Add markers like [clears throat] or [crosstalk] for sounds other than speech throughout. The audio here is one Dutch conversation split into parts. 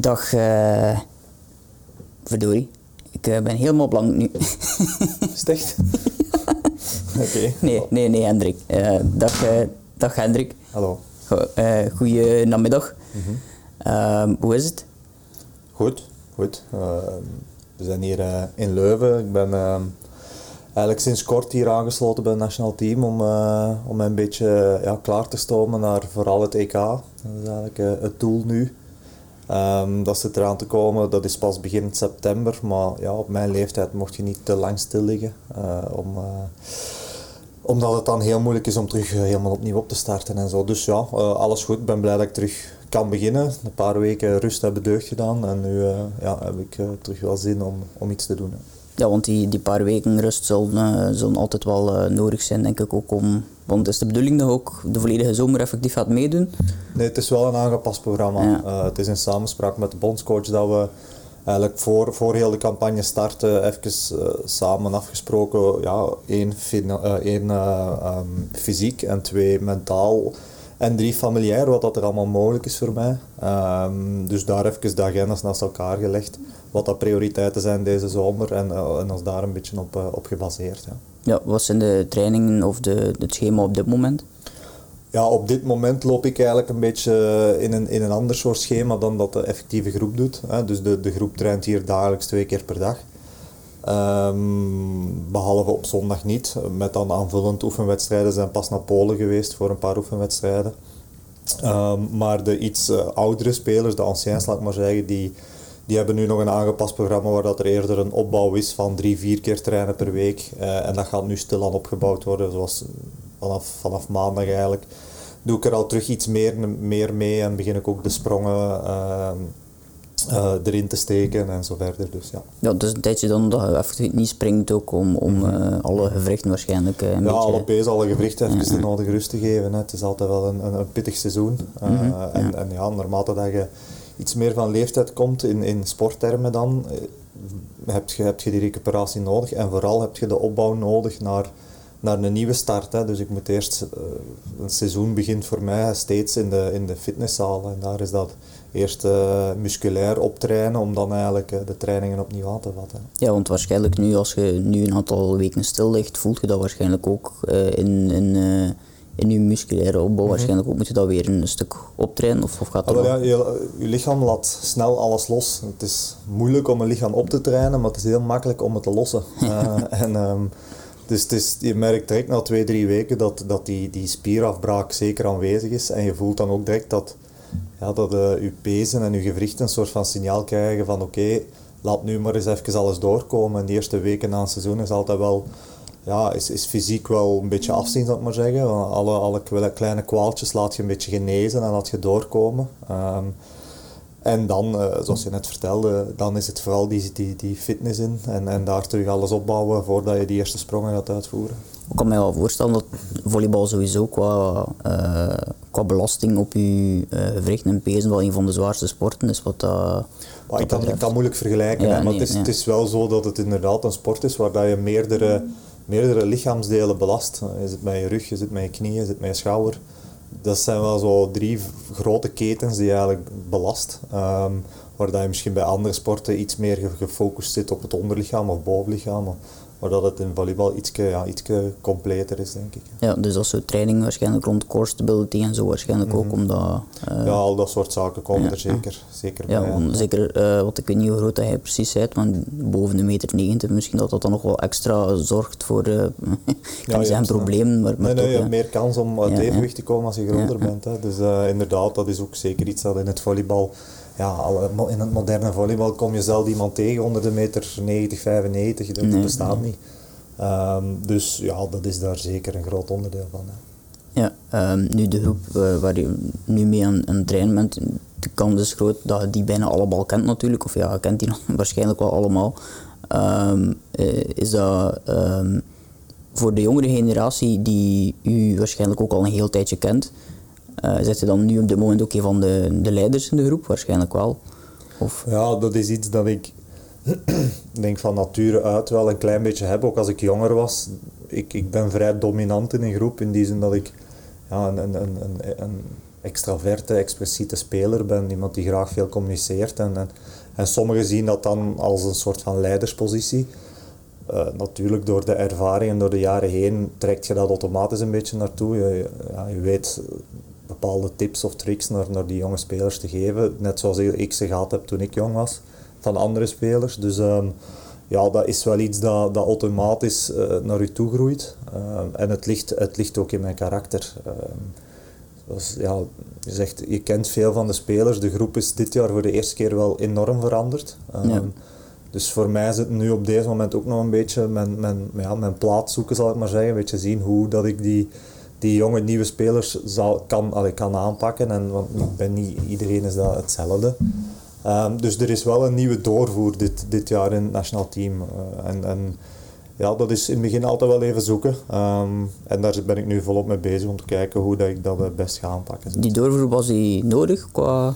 Dag, eh verdorie. Ik eh, ben helemaal blank nu. Echt? [laughs] Oké. nee, nee, nee, Hendrik. Eh, dag, dag Hendrik. Hallo. Go, goeie namiddag. Ehm, hoe is het? Goed, goed. Ehm, we zijn hier in Leuven. Ik ben ehm, eigenlijk sinds kort hier aangesloten bij het nationaal team om, eh, om een beetje ja, klaar te stomen naar vooral het EK. Dat is eigenlijk het doel nu. Ehm, dat zit eraan te komen, dat is pas begin september, maar ja, op mijn leeftijd mocht je niet te lang stil liggen. eh, om, eh, omdat het dan heel moeilijk is om terug eh, helemaal opnieuw op te starten en zo. Dus ja, alles goed. Ik ben blij dat ik terug kan beginnen. Een paar weken rust hebben deugd gedaan en nu ja, heb ik terug wel zin om, om iets te doen. Ja, want die, die paar weken rust zullen, zullen altijd wel nodig zijn, denk ik ook om... Want is de bedoeling dat je ook de volledige zomer effectief gaat meedoen. Nee, het is wel een aangepast programma. Ja. Eh, het is in samenspraak met de bondscoach dat we eigenlijk voor, voor heel de campagne starten even eh, samen afgesproken, ja, één, eh, één eh, ehm, fysiek en twee mentaal en drie familiair, wat dat er allemaal mogelijk is voor mij. Ehm, dus daar even de agendas naast elkaar gelegd, wat dat prioriteiten zijn deze zomer en, eh, en ons daar een beetje op, eh, op gebaseerd. Ja. Ja, wat zijn de trainingen of de, het schema op dit moment? Ja, op dit moment loop ik eigenlijk een beetje in een, in een ander soort schema dan dat de effectieve groep doet. Hè. Dus de, de groep traint hier dagelijks twee keer per dag. Ehm, behalve op zondag niet. Met dan aanvullend oefenwedstrijden zijn pas naar Polen geweest voor een paar oefenwedstrijden. Ehm, maar de iets eh, oudere spelers, de anciens laat ik maar zeggen, die, die hebben nu nog een aangepast programma waar dat er eerder een opbouw is van drie, vier keer trainen per week. Eh, en dat gaat nu stilaan opgebouwd worden, zoals vanaf, vanaf maandag eigenlijk. Doe ik er al terug iets meer, meer mee en begin ik ook de sprongen ehm, eh, erin te steken en zo verder. Dus ja. Ja, dus een tijdje dan dat je niet springt ook om, om eh, alle gewrichten waarschijnlijk eh, een Ja, beetje... alle pees, alle gewrichten even de nodige rust te geven. Hè. Het is altijd wel een, een, een pittig seizoen. Uh, en, en ja, naarmate dat je iets meer van leeftijd komt in, in sporttermen dan, heb je, heb je die recuperatie nodig. En vooral heb je de opbouw nodig naar, naar een nieuwe start. Hè. Dus ik moet eerst, een seizoen begint voor mij steeds in de, in de fitnesszaal. En daar is dat eerst eh, musculair optrainen om dan eigenlijk eh, de trainingen opnieuw aan te vatten. Ja, want waarschijnlijk nu, als je nu een aantal weken stil ligt, voelt je dat waarschijnlijk ook eh, in, in, in je musculaire opbouw. Waarschijnlijk ook moet je dat weer een stuk optrainen, of, of gaat Ah, dat wel? ja, je, je lichaam laat snel alles los. Het is moeilijk om een lichaam op te trainen, maar het is heel makkelijk om het te lossen. [laughs] En, ehm, dus het is, je merkt direct na twee, drie weken dat, dat die, die spierafbraak zeker aanwezig is. En je voelt dan ook direct dat, ja, dat eh, je pezen en je gewrichten een soort van signaal krijgen van oké, laat nu maar eens even alles doorkomen. En de eerste weken na een seizoen is altijd wel ja, is, is fysiek wel een beetje afzien, zal ik maar zeggen. Alle, alle kle- kleine kwaaltjes laat je een beetje genezen en laat je doorkomen. Ehm, en dan, eh, zoals je net vertelde, dan is het vooral die, die, die fitness in en, en daar terug alles opbouwen voordat je die eerste sprongen gaat uitvoeren. Ik kan mij wel voorstellen dat volleybal sowieso qua, eh, qua belasting op je eh, gewrichten en pezen wel een van de zwaarste sporten is. Wat, Maar ik kan, ik kan moeilijk vergelijken, Ja, hè, maar nee, het, is, ja. het is wel zo dat het inderdaad een sport is waar dat je meerdere, meerdere lichaamsdelen belast. Je zit met je rug, je zit met je knieën, je zit met je schouder. Dat zijn wel zo drie grote ketens die je eigenlijk belast. Ehm, waar dat je misschien bij andere sporten iets meer ge- gefocust zit op het onderlichaam of bovenlichaam. Maar, dat het in volleybal iets ja, ietske completer is, denk ik. Ja, dus dat soort training waarschijnlijk rond core stability en zo waarschijnlijk ook, omdat... eh, Ja, al dat soort zaken komen ja, er zeker, zeker Ja, bij. zeker, eh, wat ik weet niet hoe groot dat hij precies bent, want boven de meter 90 misschien dat dat dan nog wel extra zorgt voor, [laughs] ik kan Ja, zeggen problemen, maar, maar Nee, nee, toch, je hebt meer kans om uit evenwicht te komen als je groter bent. Hè. Dus eh, inderdaad, dat is ook zeker iets dat in het volleybal... Ja, in het moderne volleybal kom je zelden iemand tegen onder de meter 90, 95. Dat Nee, bestaat niet. Ehm, dus ja, dat is daar zeker een groot onderdeel van. Hè. Ja, ehm, nu de groep waar je nu mee aan, aan het trainen bent, de kans is groot dat je die bijna allemaal kent natuurlijk, of ja, je kent die [laughs] waarschijnlijk wel allemaal. Eh, is dat ehm, voor de jongere generatie die u waarschijnlijk ook al een heel tijdje kent, eh zit je dan nu op dit moment ook een van de, de leiders in de groep? Waarschijnlijk wel. Of, Ja, dat is iets dat ik [clears throat] denk van nature uit wel een klein beetje heb. Ook als ik jonger was. Ik, ik ben vrij dominant in een groep in die zin dat ik ja, een, een, een, een extraverte, expliciete speler ben, iemand die graag veel communiceert. En, en, en sommigen zien dat dan als een soort van leiderspositie. Uh, natuurlijk, door de ervaring en door de jaren heen trekt je dat automatisch een beetje naartoe. Je, ja, je weet bepaalde tips of tricks naar, naar die jonge spelers te geven, net zoals ik ze gehad heb toen ik jong was, van andere spelers. Dus um, ja, dat is wel iets dat, dat automatisch uh, naar u toe groeit. Uh, en het ligt, het ligt ook in mijn karakter. Dus, ja, je, zegt, je kent veel van de spelers. De groep is dit jaar voor de eerste keer wel enorm veranderd. Ja. Dus voor mij is het nu op deze moment ook nog een beetje mijn, mijn, ja, mijn plaats zoeken, zal ik maar zeggen. Een beetje zien hoe dat ik die, die jonge nieuwe spelers zal, kan, allee, kan aanpakken. En, want ben niet iedereen is dat hetzelfde. Um, dus er is wel een nieuwe doorvoer dit, dit jaar in het nationaal team. Uh, en, en ja, dat is in het begin altijd wel even zoeken. Um, en daar ben ik nu volop mee bezig om te kijken hoe dat ik dat het best ga aanpakken. Die doorvoer was die nodig qua...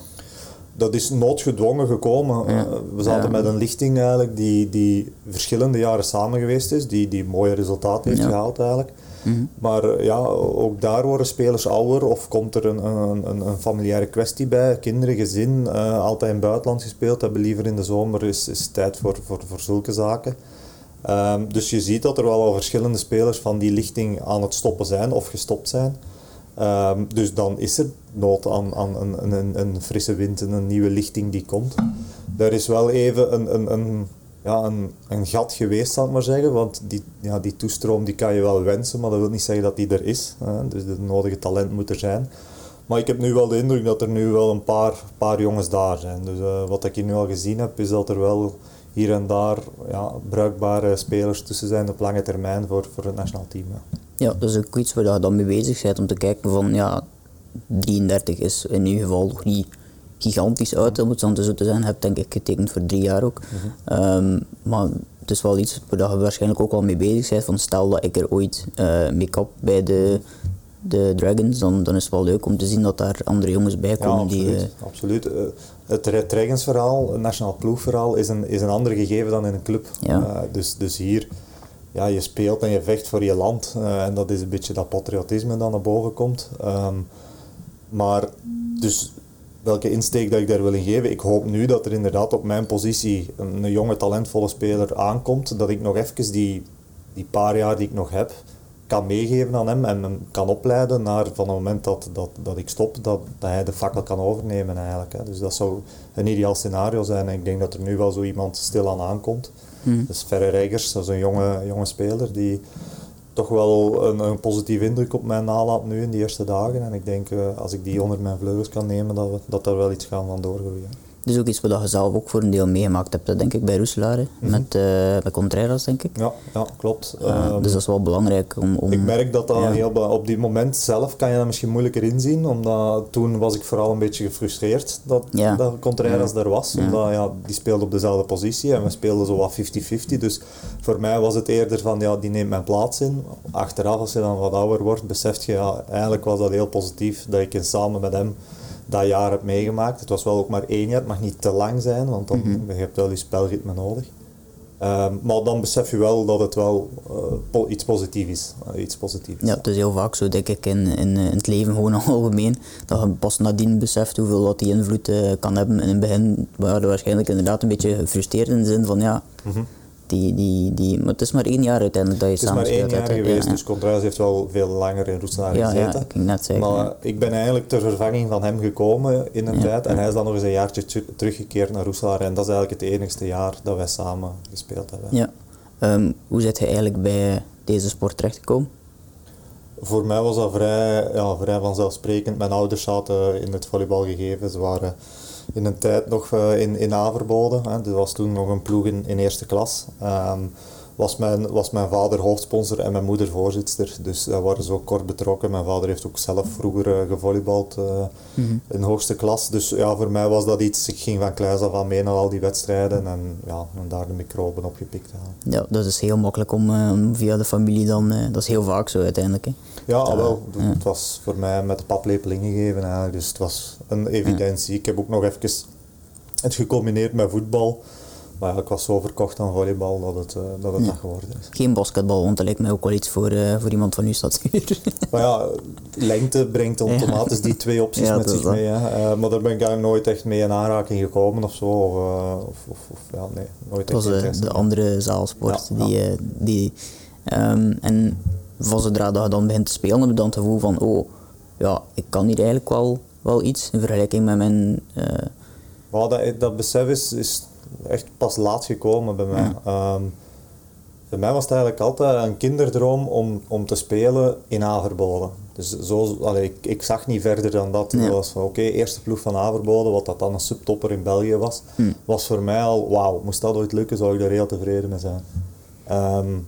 Dat is noodgedwongen gekomen. Ja. Uh, we zaten ja. met een lichting eigenlijk die, die verschillende jaren samen geweest is, die, die mooie resultaten heeft ja. gehaald eigenlijk. Mm-hmm. Maar ja, ook daar worden spelers ouder of komt er een, een, een, een familiaire kwestie bij. Kinderen, gezin, uh, altijd in het buitenland gespeeld hebben, liever in de zomer is, is tijd voor, voor, voor zulke zaken. Um, dus je ziet dat er wel al verschillende spelers van die lichting aan het stoppen zijn of gestopt zijn. Um, dus dan is er nood aan, aan een, een, een, frisse wind en een nieuwe lichting die komt. Er is wel even een, een, een, ja, een, een gat geweest, zal ik maar zeggen. Want die, ja, die toestroom die kan je wel wensen, maar dat wil niet zeggen dat die er is. Hè. Dus het nodige talent moet er zijn. Maar ik heb nu wel de indruk dat er nu wel een paar, paar jongens daar zijn. Dus uh, wat ik hier nu al gezien heb, is dat er wel hier en daar ja, bruikbare spelers tussen zijn op lange termijn voor, voor het nationaal team. Ja. ja, dat is ook iets waar je dan mee bezig bent om te kijken van ja, 33 is in ieder geval nog niet gigantisch uit, om het zo te zijn. Heb denk ik getekend voor drie jaar ook. Mm -hmm. um, maar het is wel iets waar je waarschijnlijk ook wel mee bezig bent. Van stel dat ik er ooit uh, mee kap bij de, de Dragons, dan, dan is het wel leuk om te zien dat daar andere jongens bij komen. Ja, absoluut. Die, uh, absoluut. Uh, het Dragons verhaal, het nationaal ploegverhaal, is een, is een ander gegeven dan in een club. Ja. dus, dus hier, ja, je speelt en je vecht voor je land. en dat is een beetje dat patriotisme dat naar boven komt. Um, maar dus welke insteek dat ik daar wil in geven. Ik hoop nu dat er inderdaad op mijn positie een, een jonge, talentvolle speler aankomt. Dat ik nog even die, die paar jaar die ik nog heb, kan meegeven aan hem en hem kan opleiden naar van het moment dat, dat, dat ik stop, dat, dat hij de fakkel kan overnemen eigenlijk. Hè. Dus dat zou een ideaal scenario zijn. En ik denk dat er nu wel zo iemand stilaan aankomt. Hmm. Dus Ferre Reigers, dat is een jonge, jonge speler die toch wel een, een positieve indruk op mij nalaat nu in die eerste dagen. En ik denk, uh, als ik die onder mijn vleugels kan nemen, dat, we, dat daar wel iets gaan van doorgroeien. Dus ook iets wat je zelf ook voor een deel meegemaakt hebt, denk ik, bij Roeselaar, mm -hmm. met, uh, met Contreras, denk ik. Ja, ja klopt. Uh, um, dus dat is wel belangrijk om... om ik merk dat dat ja. heel... Op die moment zelf kan je dat misschien moeilijker inzien, omdat toen was ik vooral een beetje gefrustreerd dat, ja. dat Contreras ja. er was. Omdat ja, die speelde op dezelfde positie en we speelden zo wat 50-50. Dus voor mij was het eerder van, ja, die neemt mijn plaats in. Achteraf, als je dan wat ouder wordt, beseft je, ja, eigenlijk was dat heel positief dat ik samen met hem dat jaar heb meegemaakt. Het was wel ook maar één jaar, het mag niet te lang zijn, want dan Mhm. je hebt wel je spelritme nodig. Um, maar dan besef je wel dat het wel uh, po iets positiefs is. Uh, iets positiefs. Ja, het is heel vaak zo, denk ik, in, in, in het leven gewoon [laughs] algemeen, dat je pas nadien beseft hoeveel dat die invloed uh, kan hebben. In het begin waren we waarschijnlijk inderdaad een beetje gefrustreerd in de zin van, ja, mm -hmm. Die, die, die, maar het is maar één jaar uiteindelijk dat je Het is maar één jaar geweest, ja, dus Contreras heeft wel veel langer in Roeselaar ja, gezeten. Ja, ik ging net zeggen. Maar ik ben eigenlijk ter vervanging van hem gekomen in een tijd en hij is dan nog eens een jaartje teruggekeerd naar Roeselaar en dat is eigenlijk het enigste jaar dat wij samen gespeeld hebben. Ja. Um, hoe zit je eigenlijk bij deze sport terechtgekomen? Voor mij was dat vrij, ja, vrij vanzelfsprekend. Mijn ouders zaten in het volleybalgegeven. Ze waren in een tijd nog in, in Averboden. Hè. Was toen nog een ploeg in, in eerste klas. Um, was mijn, was mijn vader hoofdsponsor en mijn moeder voorzitter. Dus daar waren ze ook kort betrokken. Mijn vader heeft ook zelf vroeger uh, gevolleybald uh, mm -hmm. in hoogste klas. Dus ja, voor mij was dat iets. Ik ging van kluis af aan mee naar al die wedstrijden en, ja, en daar de microben opgepikt halen. Ja, dat is heel makkelijk om uh, via de familie dan. dat is heel vaak zo uiteindelijk. Hè. Ja, dat, wel. Ja. Het was voor mij met de paplepel ingegeven eigenlijk. Dus het was een evidentie. Ja. Ik heb ook nog even het gecombineerd met voetbal. Maar ja, ik was zo verkocht aan volleybal dat het, uh, dat, het dat geworden is. Geen basketbal, want dat lijkt mij ook wel iets voor, uh, voor iemand van uw statuur. [laughs] maar ja, lengte brengt automatisch die twee opties [laughs] met zich mee. Hè. Uh, maar daar ben ik daar nooit echt mee in aanraking gekomen of zo. Of, of, of, ja, nee, nooit echt Dat was de andere zaalsport. Ja, die, ja. die, um, en van zodra dat je dan begint te spelen, heb je dan het gevoel van, oh, ja, ik kan hier eigenlijk wel, wel iets in vergelijking met mijn... Uh... dat, dat besef is, is echt pas laat gekomen bij mij. Ja. Um, bij mij was het eigenlijk altijd een kinderdroom om, om te spelen in Averboden. Dus zo, allee, ik, ik zag niet verder dan dat. Ja. was van oké, eerste ploeg van Averboden, wat dat dan een subtopper in België was, hm. was voor mij al wauw. Moest dat ooit lukken, zou ik daar heel tevreden mee zijn. Um,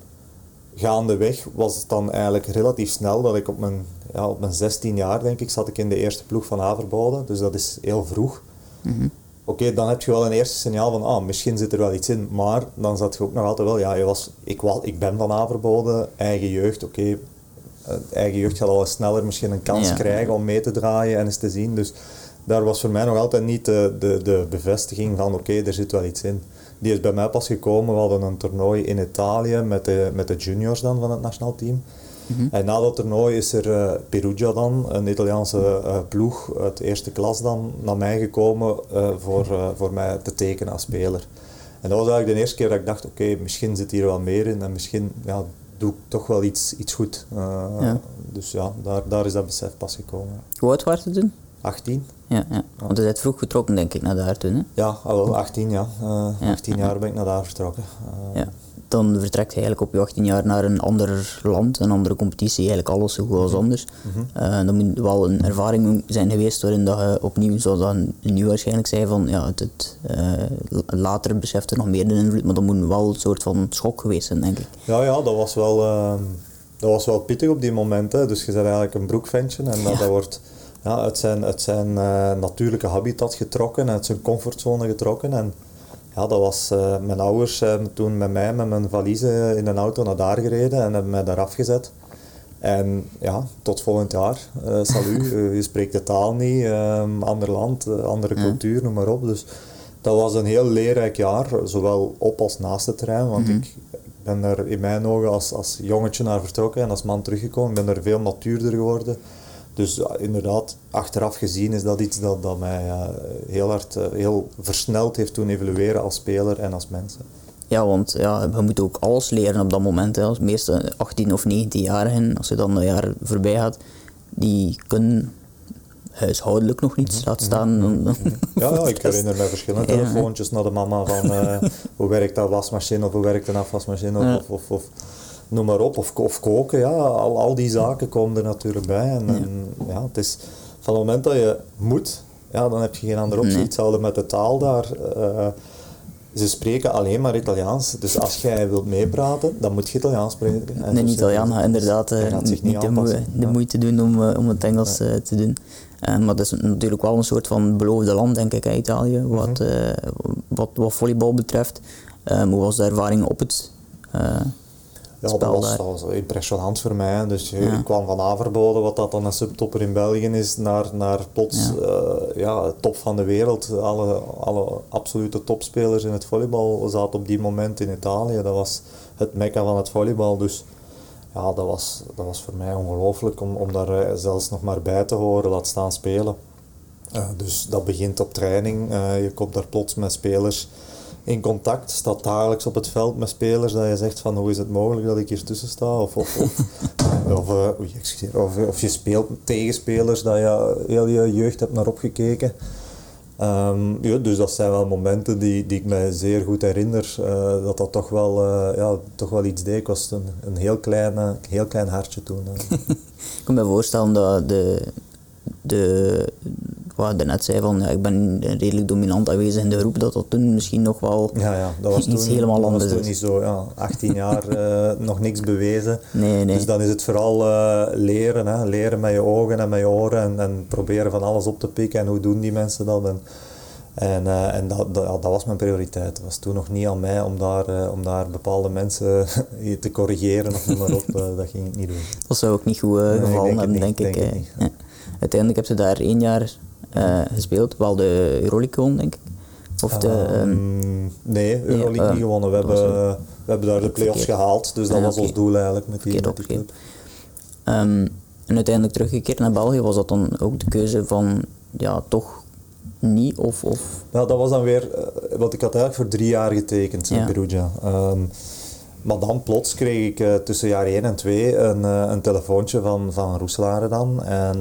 gaandeweg was het dan eigenlijk relatief snel dat ik op mijn, ja, op mijn 16 jaar, denk ik, zat ik in de eerste ploeg van Averboden. Dus dat is heel vroeg. Mm Oké, dan heb je wel een eerste signaal van, ah, misschien zit er wel iets in. Maar dan zat je ook nog altijd wel, ja, je was, ik, was, ik ben van Averboden, eigen jeugd, oké. Eh, eigen jeugd gaat al eens sneller misschien een kans krijgen om mee te draaien en eens te zien. Dus daar was voor mij nog altijd niet de, de, de bevestiging van, oké, er zit wel iets in. Die is bij mij pas gekomen. We hadden een toernooi in Italië met de, met de juniors dan van het nationaal team. Mhm. En na dat toernooi is er uh, Perugia dan, een Italiaanse uh, ploeg uit eerste klas dan, naar mij gekomen uh, voor, voor mij te tekenen als speler. En dat was eigenlijk de eerste keer dat ik dacht, oké, misschien zit hier wel meer in en misschien ja, doe ik toch wel iets, iets goed. Ja. Dus ja, daar, daar is dat besef pas gekomen. Hoe oud was je toen? 18. Ja, ja. want je bent vroeg getrokken denk ik naar daar toen hè? Ja, al 18 ja. Uh, ja. 18 jaar ben ik naar daar vertrokken. Uh, ja. Dan vertrekt je eigenlijk op je 18 jaar naar een ander land, een andere competitie, eigenlijk alles zo goed als mhm. anders. Mm -hmm. uh, dan moet wel een ervaring zijn geweest waarin dat je opnieuw, zoals dan nu waarschijnlijk zei, van ja, het, het later besefte nog meer de invloed, maar dat moet wel een soort van schok geweest zijn, denk ik. Ja, ja, dat was wel, dat was wel pittig op die momenten. Dus je bent eigenlijk een broekventje en dat, dat wordt ja, uit zijn, uit zijn uh, natuurlijke habitat getrokken, uit zijn comfortzone getrokken. En ja, dat was, uh, mijn ouders zijn toen met mij met mijn valiezen in een auto naar daar gereden en hebben mij daar afgezet. En ja, tot volgend jaar. Uh, salut, [laughs] je spreekt de taal niet, ander land, andere cultuur, noem maar op. Dus dat was een heel leerrijk jaar, zowel op als naast het terrein. Want mm -hmm. ik ben er in mijn ogen als, als jongetje naar vertrokken en als man teruggekomen. Ik ben er veel natuurder geworden. Dus inderdaad, achteraf gezien is dat iets dat, dat mij uh, heel hard, uh, heel versneld heeft toen evolueren als speler en als mens. Ja, want ja, we moeten ook alles leren op dat moment. Hè. Als meeste 18 of 19 jarigen, als je dan een jaar voorbij gaat, die kunnen huishoudelijk nog niets laat staan. Mhm. [laughs] Ja, ja, ik herinner me verschillende telefoontjes naar de mama van uh, hoe werkt dat wasmachine of hoe werkt een afwasmachine of, of, of, of noem maar op, of, of koken, ja, al, al die zaken komen er natuurlijk bij. En, en ja. het is van het moment dat je moet, ja, dan heb je geen andere optie. Nee. Hetzelfde met de taal daar. Uh, ze spreken alleen maar Italiaans. Dus als jij wilt meepraten, dan moet je Italiaans spreken. En een Italiaan gaat inderdaad uh, niet, niet de, moe, de, moeite doen om, uh, om het Engels uh, te doen. maar dat is natuurlijk wel een soort van beloofde land, denk ik, Italië, wat, mm -hmm. wat, wat volleybal betreft. hoe was de ervaring op het ja, dat was, dat was impressionant voor mij. Dus je, ik kwam van Averboden, wat dat dan een subtopper in België is, naar, naar plots ja. Uh, ja, top van de wereld. Alle, alle absolute topspelers in het volleybal zaten op die moment in Italië. Dat was het mekka van het volleybal. Dus ja, dat was, dat was voor mij ongelooflijk om, om daar eh, zelfs nog maar bij te horen, laat staan spelen. Uh, dus dat begint op training. Uh, je komt daar plots met spelers in contact, staat dagelijks op het veld met spelers dat je zegt van hoe is het mogelijk dat ik hier tussen sta? Of, of, of, [laughs] of, uh, of, of, je speelt tegen spelers dat je heel je jeugd hebt naar opgekeken. Um, ja, dus dat zijn wel momenten die, die ik me zeer goed herinner, uh, dat dat toch wel, uh, ja, toch wel iets deed. Ik was een, een heel, klein, heel klein hartje toen. [laughs] ik kan me voorstellen dat de, de, wat je net zei van ja, ik ben redelijk dominant aanwezig in de groep, dat dat toen misschien nog wel ja, ja, dat was iets toen, helemaal dat anders was toen is. niet zo, ja, 18 jaar uh, [laughs] nog niks bewezen. Nee, nee. Dus dan is het vooral uh, leren, hè, leren met je ogen en met je oren en, en proberen van alles op te pikken en hoe doen die mensen dat. En, en, uh, en dat, dat, dat, was mijn prioriteit. Het was toen nog niet aan mij om daar, uh, om daar bepaalde mensen [laughs] te corrigeren of noem maar op. Uh, dat ging ik niet doen. Dat zou ook niet goed gevallen hebben, denk, denk, ik. Denk ja. Uiteindelijk heb ze daar één jaar uh, gespeeld, wel de Euroleague denk ik. Of de, ehm, Ehm, nee, Euroleague eh, niet gewonnen. We hebben, we hebben daar de play-offs verkeerd. gehaald, dus dat was ons doel eigenlijk met die, met die club. Ehm, en uiteindelijk teruggekeerd naar België, was dat dan ook de keuze van, ja, toch niet? Of, of Nou, dat was dan weer, eh, want ik had eigenlijk voor drie jaar getekend in Ja. Perugia. Maar dan plots kreeg ik eh, tussen jaar 1 en 2 een, eh, een telefoontje van, van Roeselare dan. En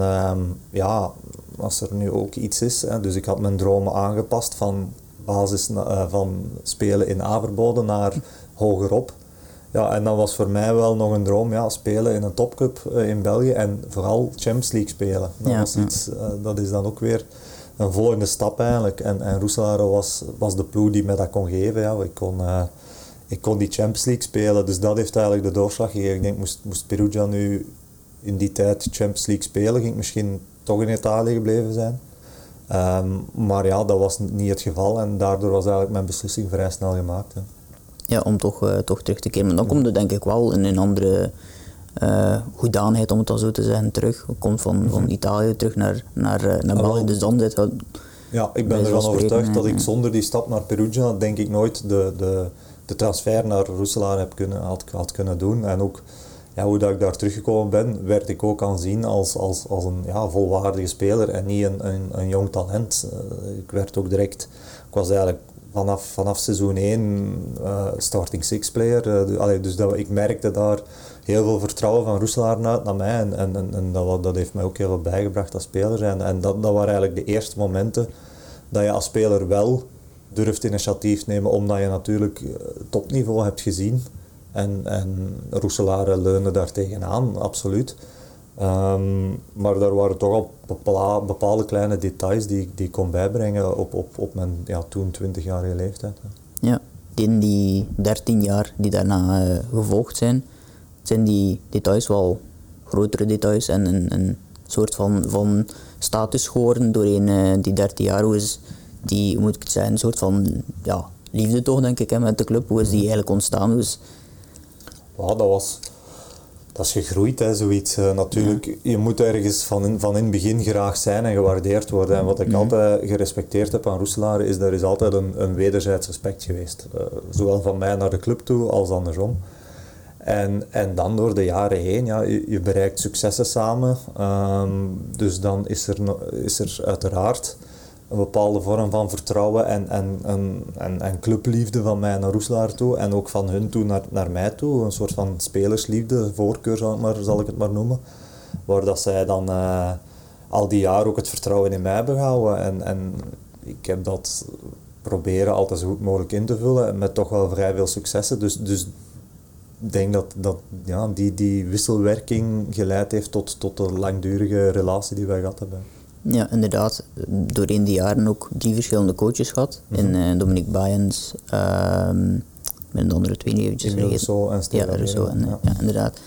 ja, als er nu ook iets is, hè, dus ik had mijn dromen aangepast van basis eh, van spelen in Averbode naar hogerop. Ja, en dat was voor mij wel nog een droom, ja, spelen in een topclub eh, in België en vooral Champions League spelen. Dat, Ja, was iets, eh, dat is dan ook weer een volgende stap eigenlijk. En, en Roeselare was, was de ploeg die mij dat kon geven. Ja. Ik, kon, ik kon die Champions League spelen, dus dat heeft eigenlijk de doorslag gegeven. Ik denk, moest, moest Perugia nu in die tijd Champions League spelen, ging ik misschien toch in Italië gebleven zijn. Ehm, maar ja, dat was niet het geval en daardoor was eigenlijk mijn beslissing vrij snel gemaakt. Ja. ja, om toch, eh, toch terug te keren. Maar dan komt het denk ik wel in een andere eh hoedanigheid, om het al zo te zeggen, terug. Komt van, van Italië terug naar, naar, eh, naar Ah, België, dus dan zit Ja, ik ben ervan overtuigd dat ik zonder die stap naar Perugia, denk ik nooit de, de, de transfer naar Roeselaar heb kunnen, had, had kunnen doen. En ook ja, hoe dat ik daar teruggekomen ben, werd ik ook aanzien als, als, als een ja, volwaardige speler en niet een, een, een jong talent. Eh, ik werd ook direct, ik was eigenlijk vanaf, vanaf seizoen 1 eh, starting six player. Eh, dus, dus dat, ik merkte daar heel veel vertrouwen van Roeselaar uit naar mij en, en, en, dat, dat heeft mij ook heel veel bijgebracht als speler. En, en dat, dat waren eigenlijk de eerste momenten dat je als speler wel durft initiatief nemen, omdat je natuurlijk topniveau hebt gezien. En, en Roeselare leunde daar tegenaan, absoluut. Ehm, maar daar waren toch al bepaalde kleine details die, ik- die ik kon bijbrengen op, op, op mijn ja, toen 20-jarige leeftijd. hè. Ja, in die 13 jaar die daarna eh, gevolgd zijn, zijn die details wel grotere details en een, een soort van, van status geworden doorheen eh, die 13 jaar. Hoe is die, hoe moet ik het zeggen, een soort van ja, liefde toch denk ik hè, met de club, hoe is die eigenlijk ontstaan? Hoe is, Ja, dat was... Dat is gegroeid, hè, zoiets. Eh, natuurlijk, je moet ergens van in, van in het begin graag zijn en gewaardeerd worden. En wat ik altijd gerespecteerd heb aan Roeselaar, is er is altijd een, een wederzijds respect geweest. Eh, zowel van mij naar de club toe, als andersom. En, en dan door de jaren heen, ja, je, je bereikt successen samen. Ehm, dus dan is er, is er uiteraard een bepaalde vorm van vertrouwen en, en, en, en, en clubliefde van mij naar Roeselaar toe. En ook van hun toe naar, naar mij toe. Een soort van spelersliefde, voorkeur zal ik, maar, zal ik het maar noemen. Waar dat zij dan eh, al die jaren ook het vertrouwen in mij hebben gehouden. En, en ik heb dat proberen altijd zo goed mogelijk in te vullen. Met toch wel vrij veel successen. Dus, dus ik denk dat, dat ja, die, die wisselwerking geleid heeft tot, tot de langdurige relatie die wij gehad hebben. Ja, inderdaad, doorheen die jaren ook drie verschillende coaches gehad. In eh, Dominique Bayens, ehm met de andere twee niet eventjes. Rousseau en Ja, Stefan Rousseau en, Leren, ja. inderdaad.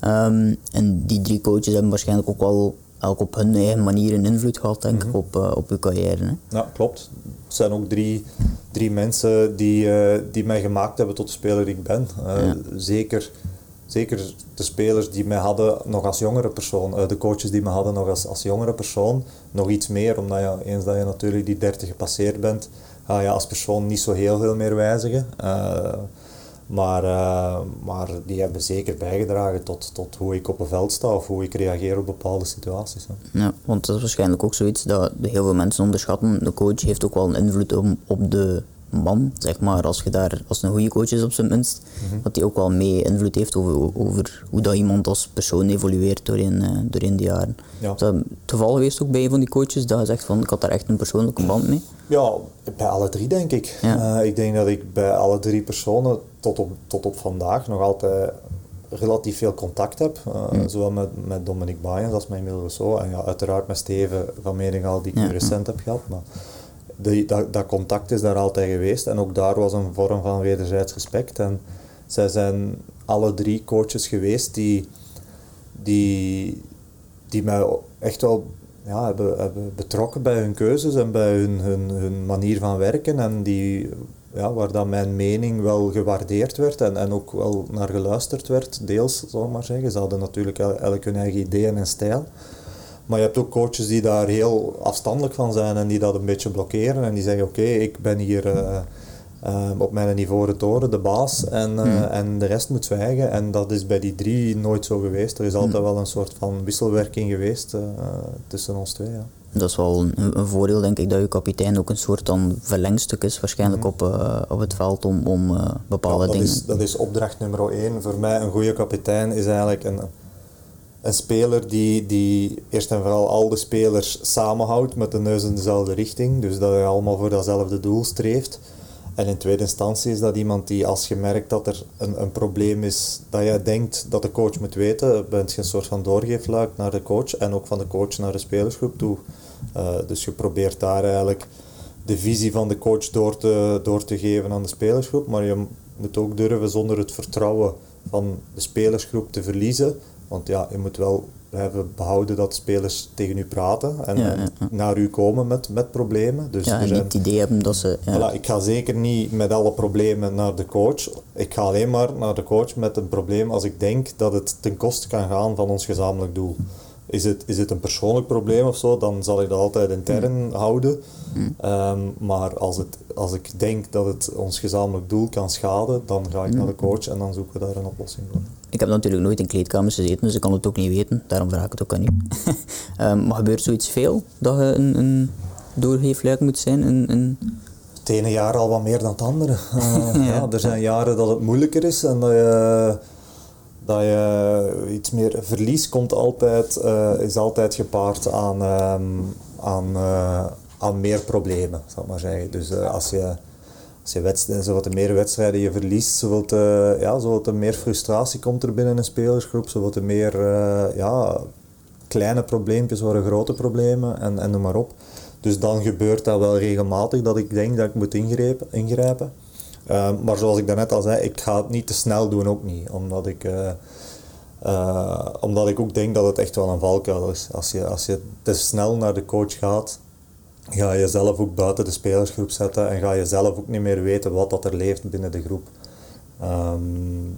Ehm, en die drie coaches hebben waarschijnlijk ook wel elk op hun eigen manier een invloed gehad, denk ik, op, eh, op uw carrière. Hè? Ja, klopt. Het zijn ook drie, drie mensen die, eh, die mij gemaakt hebben tot de speler die ik ben. Eh, Ja. zeker, zeker de spelers die mij hadden nog als jongere persoon, eh, de coaches die me hadden nog als, als jongere persoon, nog iets meer, omdat je, eens dat je natuurlijk die 30 gepasseerd bent, ga je als persoon niet zo heel veel meer wijzigen. Eh, maar, eh, maar die hebben zeker bijgedragen tot, tot hoe ik op een veld sta of hoe ik reageer op bepaalde situaties. Ja, want dat is waarschijnlijk ook zoiets dat heel veel mensen onderschatten. De coach heeft ook wel een invloed op de man, zeg maar. Als je daar, als een goede coach is op zijn minst, Mhm. dat hij ook wel mee invloed heeft over, over hoe dat iemand als persoon evolueert doorheen, eh, doorheen de jaren. Ja. Is dat het geval geweest ook bij een van die coaches, dat je zegt van, ik had daar echt een persoonlijke band mee? Ja, bij alle drie denk ik. Ja. Eh, ik denk dat ik bij alle drie personen tot op, tot op vandaag nog altijd relatief veel contact heb. Eh, Zowel met, met Dominique Bayens als met Emile Rousseau. En ja, uiteraard met Steven van Meningal, die ik ja. recent heb gehad. Maar die, dat, dat contact is daar altijd geweest. En ook daar was een vorm van wederzijds respect. En zij zijn alle drie coaches geweest die, die, die mij echt wel ja, hebben, hebben betrokken bij hun keuzes en bij hun, hun, hun manier van werken. En die, ja, waar dan mijn mening wel gewaardeerd werd en, en ook wel naar geluisterd werd, deels, zal ik maar zeggen. Ze hadden natuurlijk el- elk hun eigen ideeën en stijl. Maar je hebt ook coaches die daar heel afstandelijk van zijn en die dat een beetje blokkeren en die zeggen oké, ik ben hier uh, uh, op mijn niveau de toren, de baas en, uh, en de rest moet zwijgen. En dat is bij die drie nooit zo geweest. Er is altijd wel een soort van wisselwerking geweest tussen ons twee. Ja. Dat is wel een, een, voordeel, denk ik, dat je kapitein ook een soort van verlengstuk is, waarschijnlijk mm -hmm. op, uh, op het veld om, om uh, bepaalde ja, dat dingen. Is, dat is opdracht nummer één. Voor mij, een goede kapitein is eigenlijk een, een speler die, die eerst en vooral al de spelers samenhoudt met de neus in dezelfde richting. Dus dat hij allemaal voor datzelfde doel streeft. En in tweede instantie is dat iemand die als je merkt dat er een, een probleem is dat jij denkt dat de coach moet weten, bent je een soort van doorgeefluik naar de coach en ook van de coach naar de spelersgroep toe. Uh, dus je probeert daar eigenlijk de visie van de coach door te, door te geven aan de spelersgroep, maar je moet ook durven zonder het vertrouwen van de spelersgroep te verliezen. Want ja, je moet wel blijven behouden dat spelers tegen u praten en, Ja, naar u komen met, met problemen. Dus Ja, en zijn- niet het idee hebben dat ze... Ja, Voilà, ik ga zeker niet met alle problemen naar de coach. Ik ga alleen maar naar de coach met een probleem als ik denk dat het ten koste kan gaan van ons gezamenlijk doel. Is het, is het een persoonlijk probleem of zo, dan zal ik dat altijd intern houden. Ehm, maar als, het, als ik denk dat het ons gezamenlijk doel kan schaden, dan ga ik naar de coach en dan zoeken we daar een oplossing voor. Ik heb natuurlijk nooit in kleedkamers gezeten, dus ik kan het ook niet weten. Daarom vraag ik het ook aan u. [laughs] Ehm, maar gebeurt zoiets veel, dat je een, een doorgeefluik moet zijn? Een, een... Het ene jaar al wat meer dan het andere. [laughs] Eh, ja. er zijn jaren dat het moeilijker is en dat je, dat je iets meer verlies komt altijd, eh, is altijd gepaard aan, ehm, aan, eh, aan meer problemen, zal ik maar zeggen. Dus als je, als je wedstrijden, zoveel meer wedstrijden je verliest, zoveel te, ja, zoveel te meer frustratie komt er binnen een spelersgroep, zoveel te meer eh, ja, kleine probleempjes worden grote problemen en, en noem maar op. Dus dan gebeurt dat wel regelmatig dat ik denk dat ik moet ingrijpen. ingrijpen. Eh, maar zoals ik daarnet al zei, ik ga het niet te snel doen, ook niet. Omdat ik, eh, eh, omdat ik ook denk dat het echt wel een valkuil is. Als je, als je te snel naar de coach gaat, ga je jezelf ook buiten de spelersgroep zetten en ga je zelf ook niet meer weten wat dat er leeft binnen de groep. Ehm,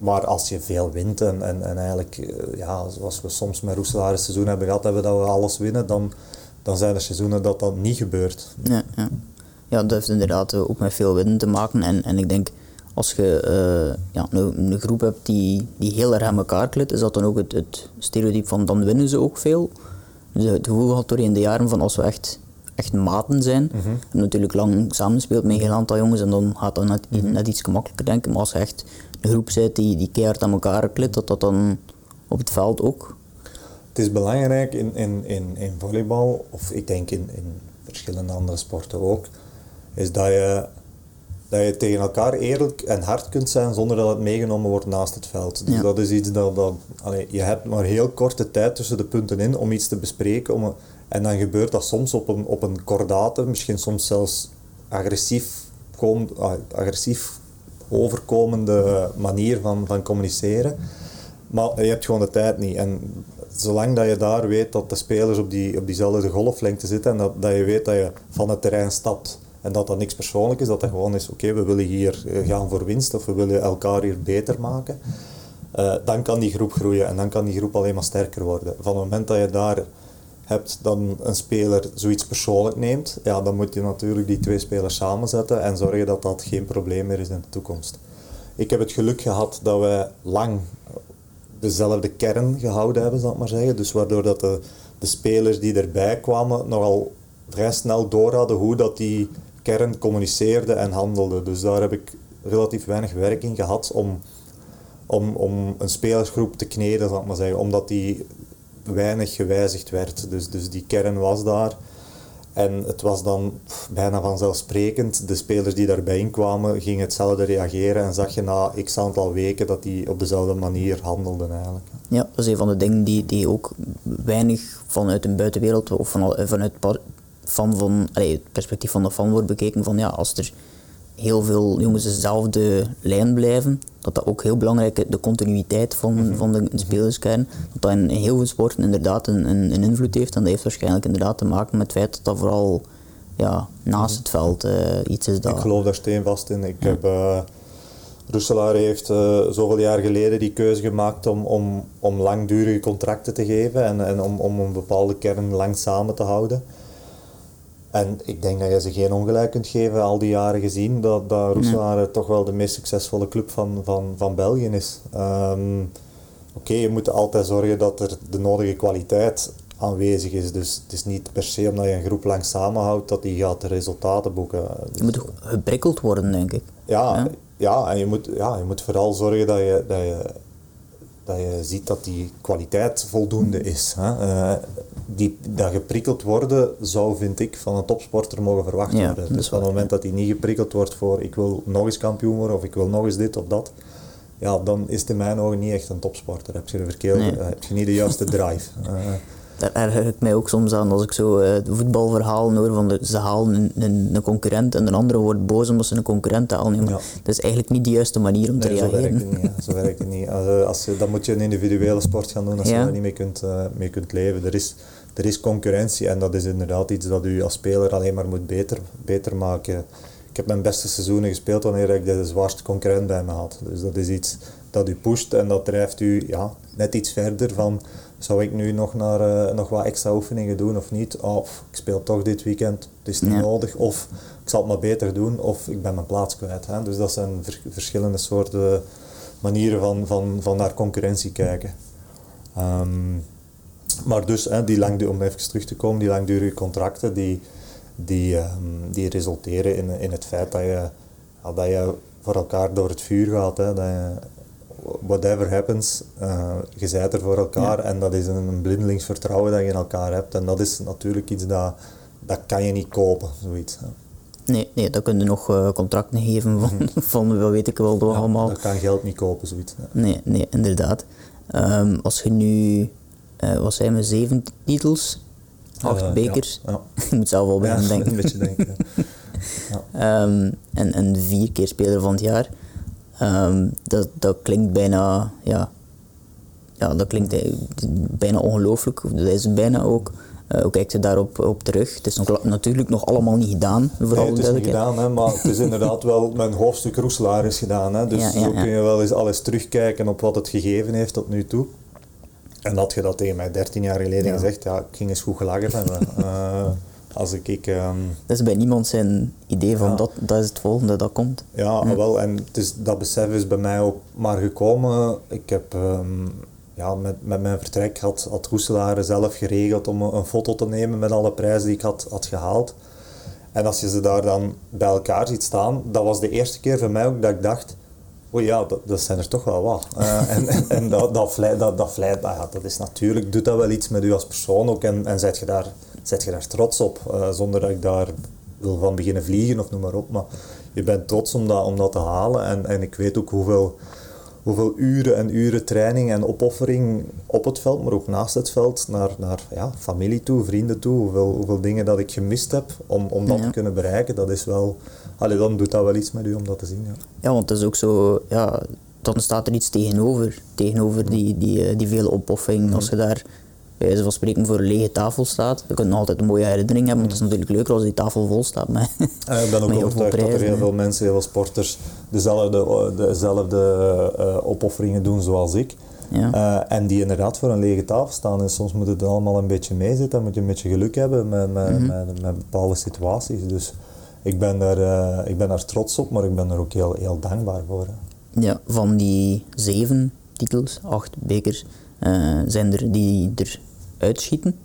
maar als je veel wint en, en, en eigenlijk, eh, ja, zoals we soms met Roeselaar een seizoen hebben gehad, hebben dat we alles winnen, dan, dan zijn er seizoenen dat dat niet gebeurt. Ja, ja. ja, dat heeft inderdaad eh, ook met veel winnen te maken. En, en ik denk, als je eh, ja, een, een groep hebt die, die heel erg aan elkaar klit, is dat dan ook het, het stereotype van dan winnen ze ook veel. Dus het gevoel gehad doorheen de jaren van als echt maten zijn, Mhm. natuurlijk lang samenspeelt met een heel aantal jongens en dan gaat dat net, Mhm. net iets gemakkelijker denken. Maar als je echt een groep bent die, die keihard aan elkaar klit, dat dat dan op het veld ook Het is belangrijk in, in, in, in volleybal, of ik denk in, in verschillende andere sporten ook, is dat je, dat je tegen elkaar eerlijk en hard kunt zijn zonder dat het meegenomen wordt naast het veld. Dus Ja. dat is iets dat, dat allee, je hebt maar heel korte tijd tussen de punten in om iets te bespreken. Om, en dan gebeurt dat soms op een, op een kordate, misschien soms zelfs agressief, kom, ah, agressief overkomende manier van, van communiceren. Maar je hebt gewoon de tijd niet. En zolang dat je daar weet dat de spelers op, die, op diezelfde golflengte zitten en dat, dat je weet dat je van het terrein stapt en dat dat niks persoonlijk is, dat dat gewoon is, oké, we willen hier eh, gaan voor winst of we willen elkaar hier beter maken, eh, dan kan die groep groeien en dan kan die groep alleen maar sterker worden. Van het moment dat je daar hebt dan een speler zoiets persoonlijk neemt, ja, dan moet je natuurlijk die twee spelers samenzetten en zorgen dat dat geen probleem meer is in de toekomst. Ik heb het geluk gehad dat wij lang dezelfde kern gehouden hebben, zal ik maar zeggen. Dus waardoor dat de, de spelers die erbij kwamen nogal vrij snel door hadden hoe dat die kern communiceerde en handelde. Dus daar heb ik relatief weinig werk in gehad om, om, om een spelersgroep te kneden, zal ik maar zeggen. Omdat die weinig gewijzigd werd. Dus, dus die kern was daar. En het was dan bijna vanzelfsprekend. De spelers die daarbij inkwamen gingen hetzelfde reageren. En zag je na x aantal weken dat die op dezelfde manier handelden eigenlijk. Ja, dat is een van de dingen die, die ook weinig vanuit een buitenwereld of van, vanuit van, allee, het perspectief van de fan wordt bekeken. Van ja, als er heel veel jongens dezelfde lijn blijven, dat dat ook heel belangrijk is, de continuïteit van, van de spelerskern, dat dat in heel veel sporten inderdaad een, een, een invloed heeft. En dat heeft waarschijnlijk inderdaad te maken met het feit dat dat vooral ja, naast het veld eh, iets is dat... Ik geloof daar steenvast in. Ik heb, eh, Roeselaar heeft uh, zoveel jaar geleden die keuze gemaakt om, om, om langdurige contracten te geven en, en om, om een bepaalde kern lang samen te houden. En ik denk dat je ze geen ongelijk kunt geven, al die jaren gezien, dat, dat toch wel de meest succesvolle club van, van, van België is. Um, Oké, je moet altijd zorgen dat er de nodige kwaliteit aanwezig is. Dus het is niet per se omdat je een groep lang samenhoudt dat die gaat de resultaten boeken. Dus je moet ook geprikkeld worden, denk ik. Ja, ja? en je moet, ja, je moet vooral zorgen dat je, dat je, dat je ziet dat die kwaliteit voldoende is. Hè. Uh, die, dat geprikkeld worden zou, vind ik, van een topsporter mogen verwacht worden. Dus op het moment dat hij niet geprikkeld wordt voor ik wil nog eens kampioen worden of ik wil nog eens dit of dat, ja, dan is het in mijn ogen niet echt een topsporter. Heb je, de verkeerde, heb je niet de juiste drive. Uh, daar erger ik mij ook soms aan als ik zo uh, voetbalverhalen hoor van de, ze halen een, een, een, concurrent en de andere wordt boos omdat ze een concurrent halen. Dat is eigenlijk niet de juiste manier om te reageren. Zo werkt het niet. Zo werkt het niet. Als, eh, als dan moet je een individuele sport gaan doen als je daar niet mee kunt, uh, mee kunt leven. Er is, er is concurrentie en dat is inderdaad iets dat u als speler alleen maar moet beter, beter maken. Ik heb mijn beste seizoenen gespeeld wanneer ik de zwaarste concurrent bij me had. Dus dat is iets dat u pusht en dat drijft u ja, net iets verder van zou ik nu nog, naar, uh, nog wat extra oefeningen doen of niet? Of ik speel toch dit weekend, het is niet nodig. Of ik zal het maar beter doen, of ik ben mijn plaats kwijt. Hè? Dus dat zijn verschillende soorten manieren van, van, van naar concurrentie kijken. Um, maar dus, hè, die lang, om even terug te komen, die langdurige contracten, die, die, um, die resulteren in, in het feit dat je, ja, dat je voor elkaar door het vuur gaat. Hè, dat je whatever happens, uh, je zijt er voor elkaar en dat is een, een blindelings vertrouwen dat je in elkaar hebt. En dat is natuurlijk iets dat, dat kan je niet kopen, zoiets. Nee, nee, dan kun je nog uh, contracten geven van, mhm. [laughs] van wat weet ik wel ja, allemaal. Dat kan geld niet kopen, zoiets. Nee, nee, inderdaad. Um, als je nu, uh, wat zijn we, zeven titels, acht bekers, ja, [laughs] je moet zelf wel bij [laughs] denken. een beetje denken. um, en, en vier keer speler van het jaar. Ehm, dat, dat klinkt bijna, ja, ja, dat klinkt bijna ongelooflijk. Dat is het bijna ook. Uh, hoe kijkt je daarop op terug? Het is nog, natuurlijk nog allemaal niet gedaan. Vooral nee, het is niet gedaan, hè, maar het is [laughs] inderdaad wel mijn hoofdstuk Roeselaar is gedaan. Hè, dus zo kun je wel eens alles terugkijken op wat het gegeven heeft tot nu toe. En dat je dat tegen mij 13 jaar geleden gezegd, ja, ik ging eens goed gelachen hebben. [laughs] Als ik, ik um, dat is bij niemand zijn idee van dat, dat is het volgende dat komt. Ja, wel, en het is, dat besef is bij mij ook maar gekomen. Ik heb um, ja, met, met mijn vertrek had, had zelf geregeld om een, foto te nemen met alle prijzen die ik had, had gehaald. En als je ze daar dan bij elkaar ziet staan, dat was de eerste keer voor mij ook dat ik dacht, oh ja, dat, dat zijn er toch wel wat. Uh, [laughs] en en, en dat, dat, dat, dat, dat, ja, dat is natuurlijk, doet dat wel iets met u als persoon ook en, en zet je daar zet je daar trots op, uh, zonder dat ik daar wil van beginnen vliegen of noem maar op. Maar je bent trots om dat, om dat te halen en, en ik weet ook hoeveel, hoeveel uren en uren training en opoffering op het veld, maar ook naast het veld, naar, naar ja, familie toe, vrienden toe, hoeveel, hoeveel dingen dat ik gemist heb om, om dat te kunnen bereiken, dat is wel, allee, dan doet dat wel iets met u om dat te zien. Ja, ja want het is ook zo, ja, dan staat er iets tegenover, tegenover die, die, eh, die vele opoffering. Als je daar bij wijze van spreken voor een lege tafel staat. Je kunt altijd een mooie herinnering hebben, want het is natuurlijk leuker als die tafel vol staat met ja, Ik ben ook [laughs] overtuigd dat er heel veel mensen, heel veel sporters dezelfde, dezelfde uh, opofferingen doen zoals ik. Ja. Uh, en die inderdaad voor een lege tafel staan. En soms moet het allemaal een beetje meezitten. Dan moet je een beetje geluk hebben met, met, mm -hmm. met, met bepaalde situaties. Dus ik ben, daar, uh, ik ben daar trots op, maar ik ben er ook heel, heel dankbaar voor. Ja, van die zeven titels, acht bekers, zijn er die er uitschieten?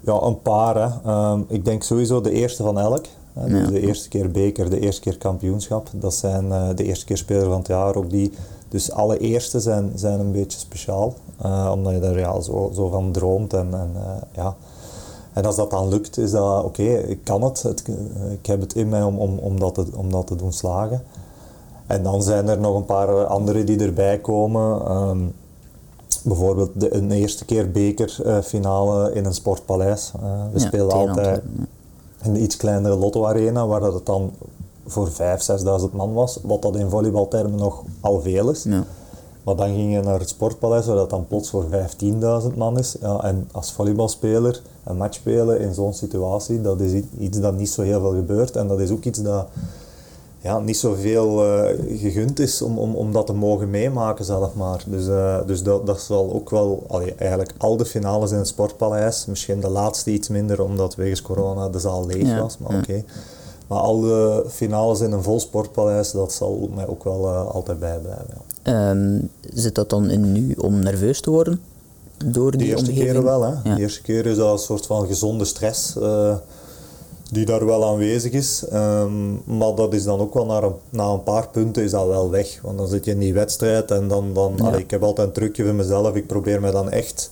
Ja, een paar. Hè. Ehm, ik denk sowieso de eerste van elk. Hè. De eerste keer beker, de eerste keer kampioenschap. Dat zijn uh, de eerste keer speler van het jaar. Ook die. Dus alle eerste zijn, zijn een beetje speciaal. Uh, omdat je er ja, zo, zo van droomt. En, en, uh, ja. en als dat dan lukt, is dat oké, ik kan het. het. Ik heb het in mij om, om, om, dat te, om dat te doen slagen. En dan zijn er nog een paar andere die erbij komen. Um, bijvoorbeeld de, een eerste keer bekerfinale in een sportpaleis. Uh, we ja, spelen altijd in de iets kleinere Lotto Arena, waar dat het dan voor 5.000, 6.000 man was, wat dat in volleybaltermen nog al veel is. Ja. Maar dan ging je naar het sportpaleis, waar dat dan plots voor 15.000 man is. Ja, en als volleybalspeler een match spelen in zo'n situatie, dat is iets dat niet zo heel veel gebeurt. En dat is ook iets dat ja, niet zoveel uh, gegund is om, om, om dat te mogen meemaken zelf maar. Dus, uh, dus dat, dat zal ook wel, allee, eigenlijk al de finales in het Sportpaleis, misschien de laatste iets minder omdat wegens corona de zaal leeg was, maar oké. Maar al de finales in een vol Sportpaleis, dat zal mij ook wel uh, altijd bijblijven. Ja. Um, zit dat dan in nu om nerveus te worden? Door die de eerste omgeving? keren wel, hè. De eerste keer is dat een soort van gezonde stress die daar wel aanwezig is. Um, maar dat is dan ook wel na een, na een paar punten is dat wel weg. Want dan zit je in die wedstrijd en dan, dan ja. allee, ik heb altijd een trucje voor mezelf. Ik probeer me dan echt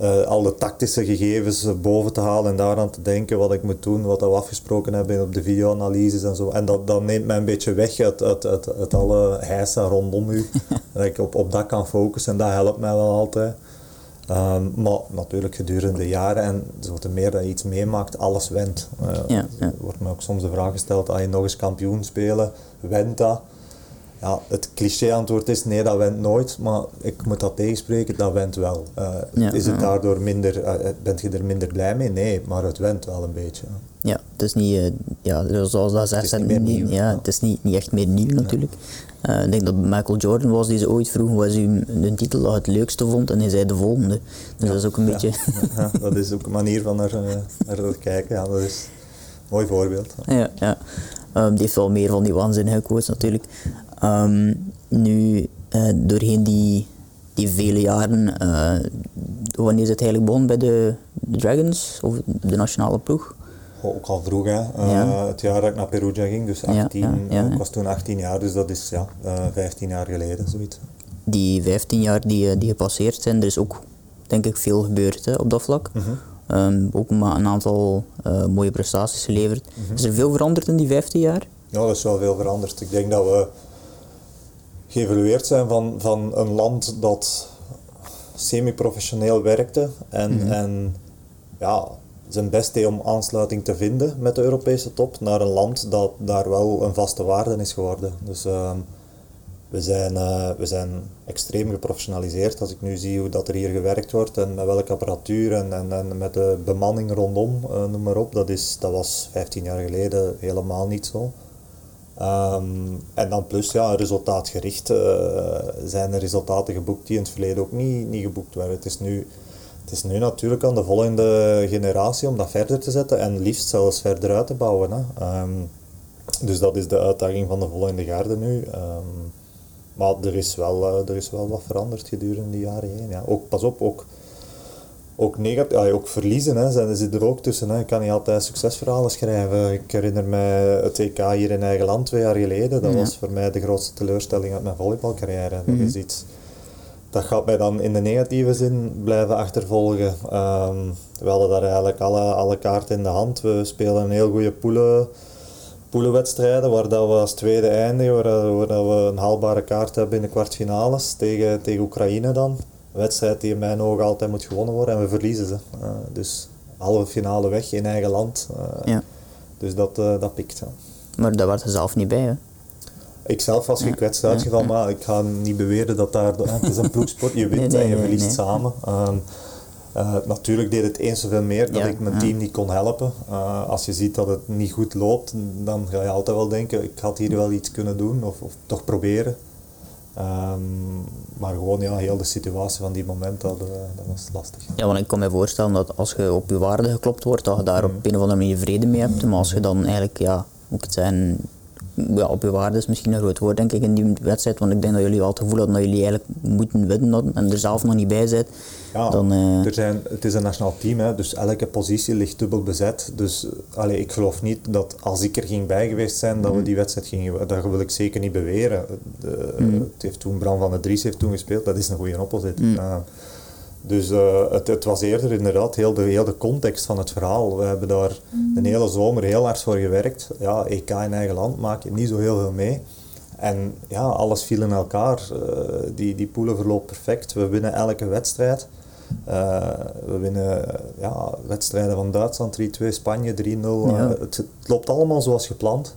uh, al de tactische gegevens boven te halen en daaraan te denken wat ik moet doen, wat we afgesproken hebben op de videoanalyses en zo. En dat, dat neemt mij een beetje weg uit, uit, uit, uit alle heisa rondom u. [laughs] dat ik op, op dat kan focussen en dat helpt mij wel altijd. Um, maar natuurlijk gedurende de jaren en zo te meer dat je iets meemaakt, alles went. Uh, ja, ja. Er wordt me ook soms de vraag gesteld, als je nog eens kampioen spelen, went dat? Ja, het cliché-antwoord is nee, dat went nooit, maar ik moet dat tegenspreken, dat went wel. Uh, ja, is het daardoor minder, uh, bent je er minder blij mee? Nee, maar het went wel een beetje. Ja, het is niet, uh, ja, zoals dat zegt, het is niet, nieuw, ja, het is niet, niet echt meer nieuw natuurlijk. Ik denk dat Michael Jordan was die ze ooit vroeg was u een titel dat het leukste vond en hij zei de volgende. Dus dat is ook een beetje... Ja, dat is ook een manier van naar, naar te kijken. Ja, dat is een mooi voorbeeld. Ja, ja. Um, die heeft wel meer van die waanzinnige quotes natuurlijk. Um, nu, uh, doorheen die, die vele jaren, uh, wanneer is het eigenlijk begonnen bij de, de Dragons of de nationale ploeg? ook al vroeg, hè. Uh, ja. het jaar dat ik naar Perugia ging, dus 18, ja, ja, ik was toen 18 jaar, dus dat is ja, 15 jaar geleden, zoiets. Die 15 jaar die, die gepasseerd zijn, er is ook denk ik veel gebeurd hè, op dat vlak. Mm -hmm. um, ook maar een aantal uh, mooie prestaties geleverd. Mm -hmm. Is er veel veranderd in die 15 jaar? Ja, er is wel veel veranderd. Ik denk dat we geëvolueerd zijn van, van een land dat semi-professioneel werkte en, mm -hmm. en ja, zijn best deed om aansluiting te vinden met de Europese top naar een land dat daar wel een vaste waarde is geworden. Dus uh, we, zijn, uh, we zijn extreem geprofessionaliseerd. Als ik nu zie hoe dat er hier gewerkt wordt en met welke apparatuur en, en, en met de bemanning rondom, uh, noem maar op, dat, is, dat was 15 jaar geleden helemaal niet zo. Um, en dan plus, ja, resultaatgericht uh, zijn er resultaten geboekt die in het verleden ook niet, niet geboekt werden. Het is, nu, het is nu natuurlijk aan de volgende generatie om dat verder te zetten en liefst zelfs verder uit te bouwen. Hè. Um, dus dat is de uitdaging van de volgende garde nu. Um, maar er is, wel, uh, er is wel wat veranderd gedurende die jaren heen. Ja. Ook, pas op, ook ook, negatief, ja, ook verliezen hè, zijn, zit er ook tussen. Hè. Ik kan niet altijd succesverhalen schrijven. Ik herinner mij het EK hier in eigen land twee jaar geleden. Dat ja. was voor mij de grootste teleurstelling uit mijn volleybalcarrière. Mm -hmm. Dat is iets dat gaat mij dan in de negatieve zin blijven achtervolgen. Um, we hadden daar eigenlijk alle, alle kaarten in de hand. We spelen een heel goede poelen, poelenwedstrijden waar dat we als tweede eindigen, waar, waar dat we een haalbare kaart hebben in de kwartfinales tegen, tegen Oekraïne dan wedstrijd die in mijn ogen altijd moet gewonnen worden en we verliezen ze. Uh, dus halve finale weg in eigen land. Uh, ja. Dus dat, uh, dat pikt. Ja. Maar daar was je zelf niet bij, hè? Ik zelf was gekwetst ja, uitgevallen, maar ik ga niet beweren dat daar... Het is een ploegsport, je [laughs] wint nee, nee, en je nee, verliest samen. Uh, natuurlijk deed het eens zoveel meer dat ik mijn team niet kon helpen. Uh, als je ziet dat het niet goed loopt, dan ga je altijd wel denken, ik had hier wel iets kunnen doen of, of toch proberen. Um, maar gewoon ja, heel de situatie van die moment, dat, uh, dat was lastig. Ja, want ik kan me voorstellen dat als je op je waarde geklopt wordt, dat je daar mm. op een of andere manier vrede mee hebt. Maar als je dan eigenlijk, ja, moet het zijn, ja, op je waarde is misschien een groot woord denk ik in die wedstrijd, want ik denk dat jullie wel het gevoel hadden dat jullie eigenlijk moeten winnen en er zelf nog niet bij zijn. Ja, dan, uh... er zijn, het is een nationaal team, hè, dus elke positie ligt dubbel bezet. Dus allee, ik geloof niet dat als ik er ging bij geweest zijn, dat we die wedstrijd gingen. Dat wil ik zeker niet beweren. De, mm. Het heeft toen Bram van de Dries heeft toen gespeeld, dat is een goede opposite. Mm. Uh, dus uh, het, het, was eerder inderdaad heel de, heel de context van het verhaal. We hebben daar een hele zomer heel hard voor gewerkt. Ja, EK in eigen land maak je niet zo heel veel mee. En ja, alles viel in elkaar. Uh, die, die poelen verloopt perfect. We winnen elke wedstrijd. Uh, we winnen ja, wedstrijden van Duitsland 3-2, Spanje 3-0. Ja. Het, het, loopt allemaal zoals gepland.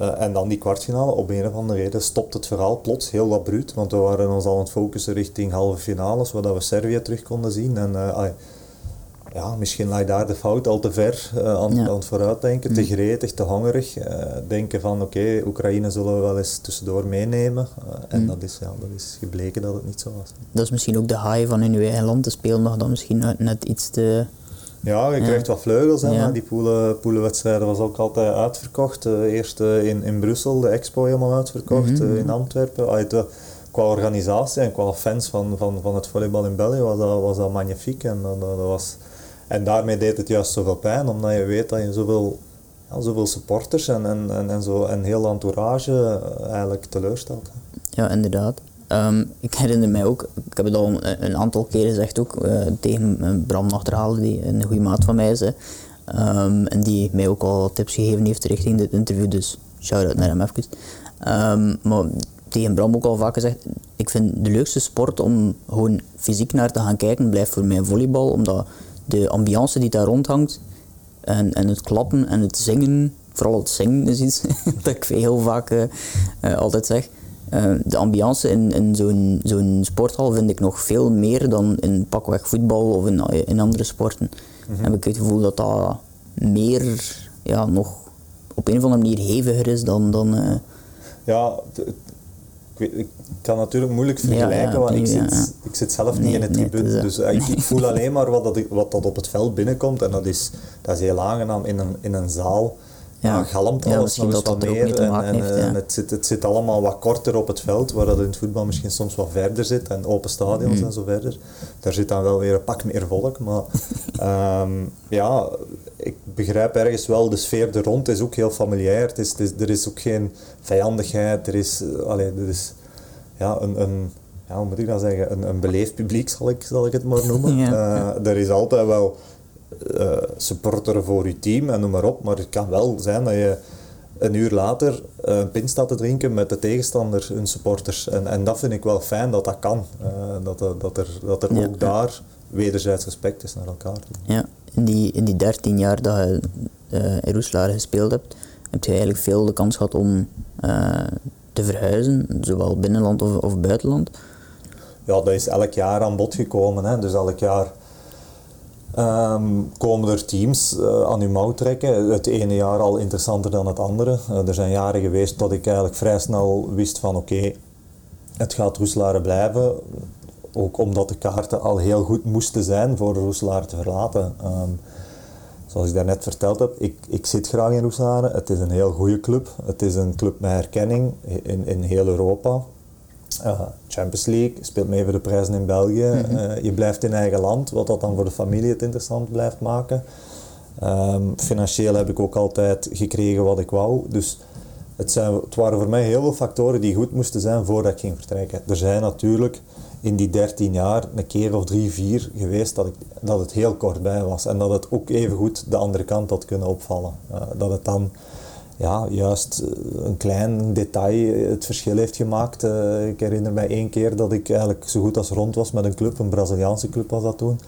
Uh, en dan die kwartfinale, op een of andere reden stopt het verhaal plots heel abrupt, want we waren ons al aan het focussen richting halve finales, zodat we Servië terug konden zien. En, uh, ja, misschien lag daar de fout al te ver uh, aan, aan, het vooruitdenken. Te gretig, te hongerig. denken van oké, Oekraïne zullen we wel eens tussendoor meenemen. en dat, is, ja, dat is gebleken dat het niet zo was. Dat is misschien ook de haai van in uw eigen land te spelen, nog dan misschien net iets te ja, je krijgt wat vleugels. Hè, die poelen, poelenwedstrijden was ook altijd uitverkocht. Eerst in, in Brussel, de expo helemaal uitverkocht. Mhm. In Antwerpen. Allee, qua organisatie en qua fans van, van, van het volleybal in België was dat, was dat magnifiek. En, dat, dat was, en daarmee deed het juist zoveel pijn, omdat je weet dat je zoveel, ja, zoveel supporters en, en, en, en, zo, en heel entourage eigenlijk teleurstelt. Ja, inderdaad. Um, ik herinner mij ook, ik heb het al een, aantal keren gezegd ook, uh, tegen Bram Nachterhalen, die een goede maat van mij is. Um, en die mij ook al tips gegeven heeft richting dit interview, dus shout-out naar hem even. Um, maar tegen Bram ook al vaak gezegd, ik vind de leukste sport om gewoon fysiek naar te gaan kijken, blijft voor mij volleybal, omdat de ambiance die daar rondhangt, en, en het klappen en het zingen, vooral het zingen is iets [laughs] dat ik heel vaak uh, uh, altijd zeg, uh, de ambiance in, in zo'n zo'n sporthal vind ik nog veel meer dan in pakweg voetbal of in, in andere sporten. Mm Heb ik het gevoel dat dat meer, ja, nog op een of andere manier heviger is dan. dan. Ja, ik, ik, kan natuurlijk moeilijk vergelijken, ja, want ik zit, ik zit zelf niet in het tribune. Dus uh, ik, [laughs] voel alleen maar wat dat, wat dat op het veld binnenkomt en dat is, dat is heel aangenaam in een, in een zaal ja. galmt alles nog eens wat meer. En, en, heeft, en, het, zit, het zit allemaal wat korter op het veld, waar dat in het voetbal misschien soms wat verder zit en open stadions mm. en zo verder. Daar zit dan wel weer een pak meer volk, maar um, [laughs] ja, ik begrijp ergens wel, de sfeer er rond is ook heel familiair. Het is, het is, er is ook geen vijandigheid, er is, uh, allee, er is ja, een, een ja, hoe moet ik dat zeggen, een, een beleefd publiek zal ik, zal ik het maar noemen. [laughs] ja. uh, er is altijd wel uh, supporteren voor je team en noem maar op. Maar het kan wel zijn dat je een uur later een pint staat te drinken met de tegenstander, hun supporters. En, en dat vind ik wel fijn dat dat kan. Uh, dat, dat er, dat er ook daar wederzijds respect is naar elkaar. Ja, in die, in die 13 jaar dat je uh, in Roeslaar gespeeld hebt, heb je eigenlijk veel de kans gehad om te verhuizen, zowel binnenland of, of buitenland? Ja, dat is elk jaar aan bod gekomen. Hè. Dus elk jaar Um, komen er teams uh, aan uw mouw trekken. Het ene jaar al interessanter dan het andere. Uh, er zijn jaren geweest dat ik eigenlijk vrij snel wist van oké, het gaat Roeselare blijven. Ook omdat de kaarten al heel goed moesten zijn voor Roeselare te verlaten. Um, zoals ik daarnet verteld heb, ik, ik zit graag in Roeselare. Het is een heel goede club. Het is een club met herkenning in, in heel Europa. Uh, Champions League, speelt mee voor de prijzen in België. Mhm. Eh, je blijft in eigen land, wat dat dan voor de familie het interessant blijft maken. Ehm, financieel heb ik ook altijd gekregen wat ik wou. Dus het, zijn, het waren voor mij heel veel factoren die goed moesten zijn voordat ik ging vertrekken. Er zijn natuurlijk in die 13 jaar een keer of drie, vier geweest dat, ik, dat het heel kort bij was. En dat het ook even goed de andere kant had kunnen opvallen. Uh, dat het dan ja, juist eh, een klein detail het verschil heeft gemaakt. Uh, ik herinner mij één keer dat ik eigenlijk zo goed als rond was met een club, een Braziliaanse club was dat toen.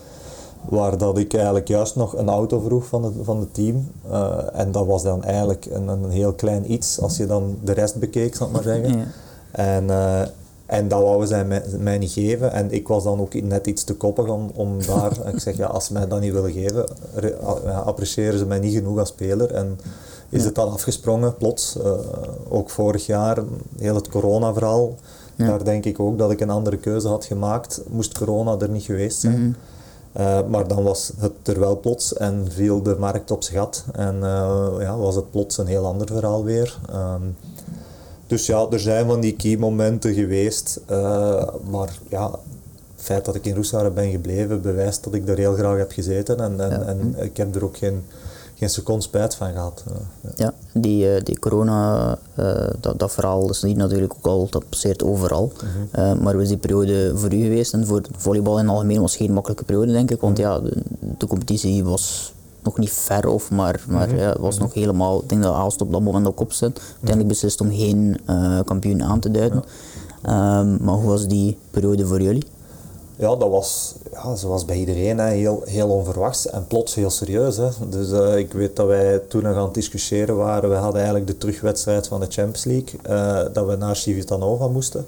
Waar dat ik eigenlijk juist nog een auto vroeg van het, van het team. Uh, en dat was dan eigenlijk een, een heel klein iets als je dan de rest bekeek, zal ik maar zeggen. Ja. En, uh, en dat wouden zij mij, mij, niet geven. En ik was dan ook net iets te koppig om, om daar... [laughs] ik zeg, ja, als ze mij dat niet willen geven, appreciëren ze mij niet genoeg als speler. En, is het al afgesprongen, plots. Uh, ook vorig jaar, heel het corona-verhaal. Ja. Daar denk ik ook dat ik een andere keuze had gemaakt, moest corona er niet geweest zijn. Mm -hmm. uh, maar dan was het er wel plots en viel de markt op zijn gat. En uh, ja, was het plots een heel ander verhaal weer. Um, dus ja, er zijn van die key momenten geweest. maar ja, het feit dat ik in Roesaren ben gebleven bewijst dat ik er heel graag heb gezeten. En, en, ja. en ik heb er ook geen geen seconde spijt van gehad. Ja, ja die, eh, die corona, uh, dat, dat verhaal is niet natuurlijk ook al, dat passeert overal. Mm -hmm. uh, maar was die periode voor u geweest en voor volleybal in het algemeen was geen makkelijke periode denk ik, want mhm. ja, de, de competitie was nog niet ver of, maar, maar mm -hmm. was mhm. nog helemaal, ik denk dat Aalst op dat moment ook op zit. Uiteindelijk mhm. beslist om geen kampioen aan te duiden. Ja. Um, maar hoe was die periode voor jullie? Ja, dat was ja, zoals bij iedereen hè, heel, heel onverwachts en plots heel serieus. Hè. Dus uh, ik weet dat wij toen nog aan het discussiëren waren. We hadden eigenlijk de terugwedstrijd van de Champions League, uh, dat we naar Civitanova moesten.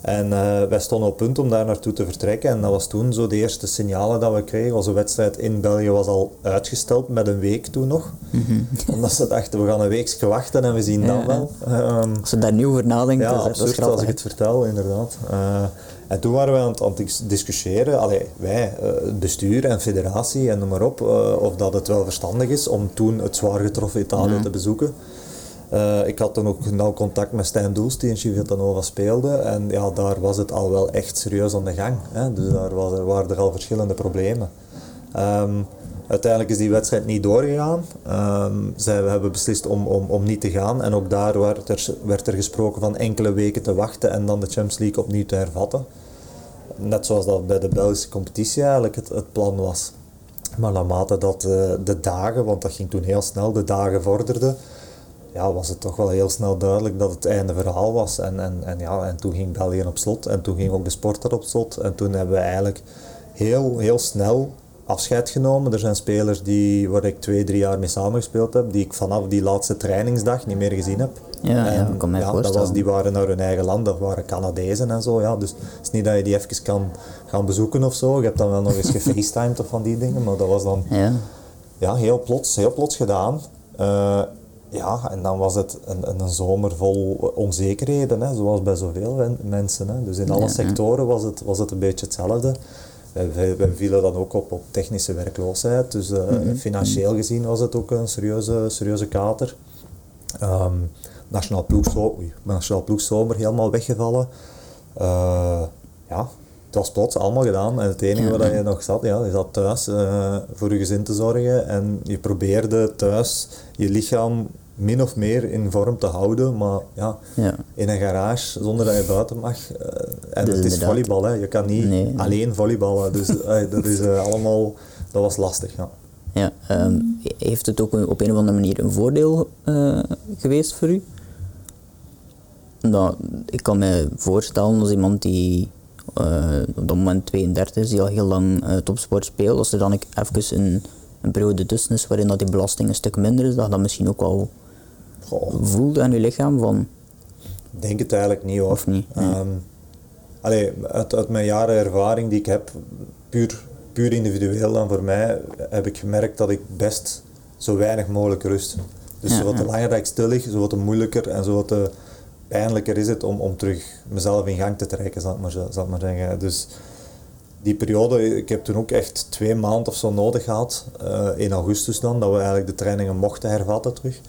En uh, wij stonden op punt om daar naartoe te vertrekken. En dat was toen zo de eerste signalen dat we kregen. Onze wedstrijd in België was al uitgesteld met een week toen nog. Mm [laughs] Omdat ze dachten, we gaan een week wachten en we zien ja, dan wel. Um, als je daar nu over nadenkt, ja, dat absurd, als ik het vertel, inderdaad. Uh, en toen waren we aan het, aan het discussiëren, allee, wij, het bestuur en federatie en noem maar op, of dat het wel verstandig is om toen het zwaar getroffen Italië mm. te bezoeken. Uh, ik had toen ook nauw contact met Stijn Doels, die in Civitanova speelde. En ja, daar was het al wel echt serieus aan de gang. Hè. Dus daar was, er waren er al verschillende problemen. Um, uiteindelijk is die wedstrijd niet doorgegaan. Um, zij hebben beslist om, om, om niet te gaan. En ook daar werd er, werd er gesproken van enkele weken te wachten en dan de Champions League opnieuw te hervatten. Net zoals dat bij de Belgische competitie eigenlijk het, het plan was. Maar naarmate dat uh, de dagen, want dat ging toen heel snel, de dagen vorderden ja, was het toch wel heel snel duidelijk dat het einde verhaal was. En, en, en, ja, en toen ging België op slot en toen ging ook de sport op slot. En toen hebben we eigenlijk heel, heel snel afscheid genomen. Er zijn spelers die, waar ik twee, drie jaar mee samengespeeld heb, die ik vanaf die laatste trainingsdag niet meer gezien heb. Ja, en, ja, kan mij ja, dat was, die waren naar hun eigen land, dat waren Canadezen en zo. Ja. Dus het is niet dat je die even kan gaan bezoeken of zo. Je hebt dan wel nog eens gefacetimed of van die dingen, maar dat was dan ja. Ja, heel, plots, heel plots gedaan. Uh, ja, en dan was het een, een zomer vol onzekerheden, hè, zoals bij zoveel mensen. Hè. Dus in alle sectoren was het, was het een beetje hetzelfde. Wij, wij vielen dan ook op, op technische werkloosheid, dus uh, financieel gezien was het ook een serieuze, serieuze kater. Um, nationaal, ploegzomer, nationaal ploegzomer helemaal weggevallen. Uh, ja, het was plots allemaal gedaan. En het enige wat je nog zat, ja, je zat thuis uh, voor je gezin te zorgen. En je probeerde thuis je lichaam min of meer in vorm te houden, maar ja, ja. in een garage zonder dat je buiten mag. Uh, en dus het is volleybal, hè. je kan niet alleen volleyballen, dus uh, [laughs] dat is uh, allemaal, dat was lastig. Ja. Ja, um, heeft het ook op een of andere manier een voordeel geweest voor u? Nou, ik kan me voorstellen als iemand die op dat moment 32 is, die al heel lang topsport speelt, als er dan even een, een periode tussen is waarin dat die belasting een stuk minder is, dat dat misschien ook wel voelde aan je lichaam van... Ik denk het eigenlijk niet hoor. Of niet? Um, allee, uit, uit mijn jaren ervaring die ik heb, puur, puur individueel dan voor mij, heb ik gemerkt dat ik best zo weinig mogelijk rust. Dus ja, zo wat langer dat ik stil lig, zo wat moeilijker en zo wat pijnlijker is het om, om terug mezelf in gang te trekken, zal ik maar, zal ik maar zeggen. Dus die periode, ik heb toen ook echt twee maanden of zo nodig gehad, uh, in augustus dan, dat we eigenlijk de trainingen mochten hervatten terug.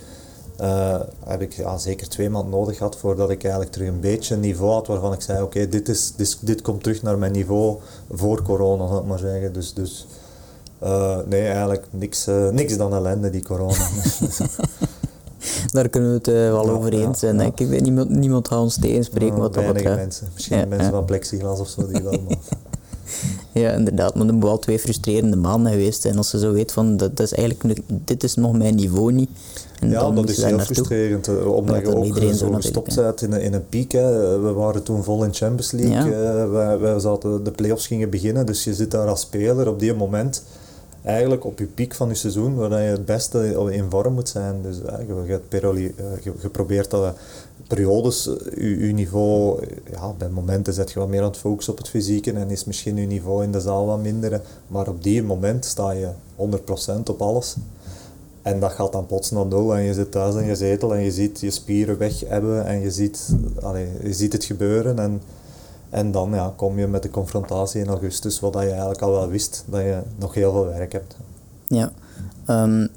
Uh, heb ik ja, zeker twee maanden nodig gehad voordat ik eigenlijk terug een beetje een niveau had waarvan ik zei, oké, dit dit, dit, dit komt terug naar mijn niveau voor corona, zal ik maar zeggen. Dus, dus uh, nee, eigenlijk niks, uh, niks dan ellende, die corona. [laughs] [laughs] Daar kunnen we het wel over eens zijn. Ja. Ik. Niemand, niemand gaat ons tegenspreken wat dat betreft. mensen. Misschien mensen van plexiglas of zo die wel, maar... [laughs] Ja, inderdaad, maar er moeten wel twee frustrerende maanden geweest zijn als ze zo weet van dat, dat is eigenlijk, dit is nog mijn niveau niet. En ja, dat is heel frustrerend, eh, omdat je ook zo gestopt bent in, in een piek. Hè. We waren toen vol in Champions League, ja. uh, wij, wij zaten, de play-offs gingen beginnen, dus je zit daar als speler op die moment eigenlijk op je piek van je seizoen, waar je het beste in vorm moet zijn. Dus uh, je, je, je, probeert dat periodes je, je niveau, ja, bij momenten zet je wat meer aan het focussen op het fysieke en is misschien je niveau in de zaal wat minder. Maar op die moment sta je 100% op alles. En dat gaat dan plots naar nul en je zit thuis in je zetel en je ziet je spieren weg hebben en je ziet, allez, je ziet het gebeuren. En, en dan ja, kom je met de confrontatie in augustus, wat je eigenlijk al wel wist, dat je nog heel veel werk hebt. Ja, um,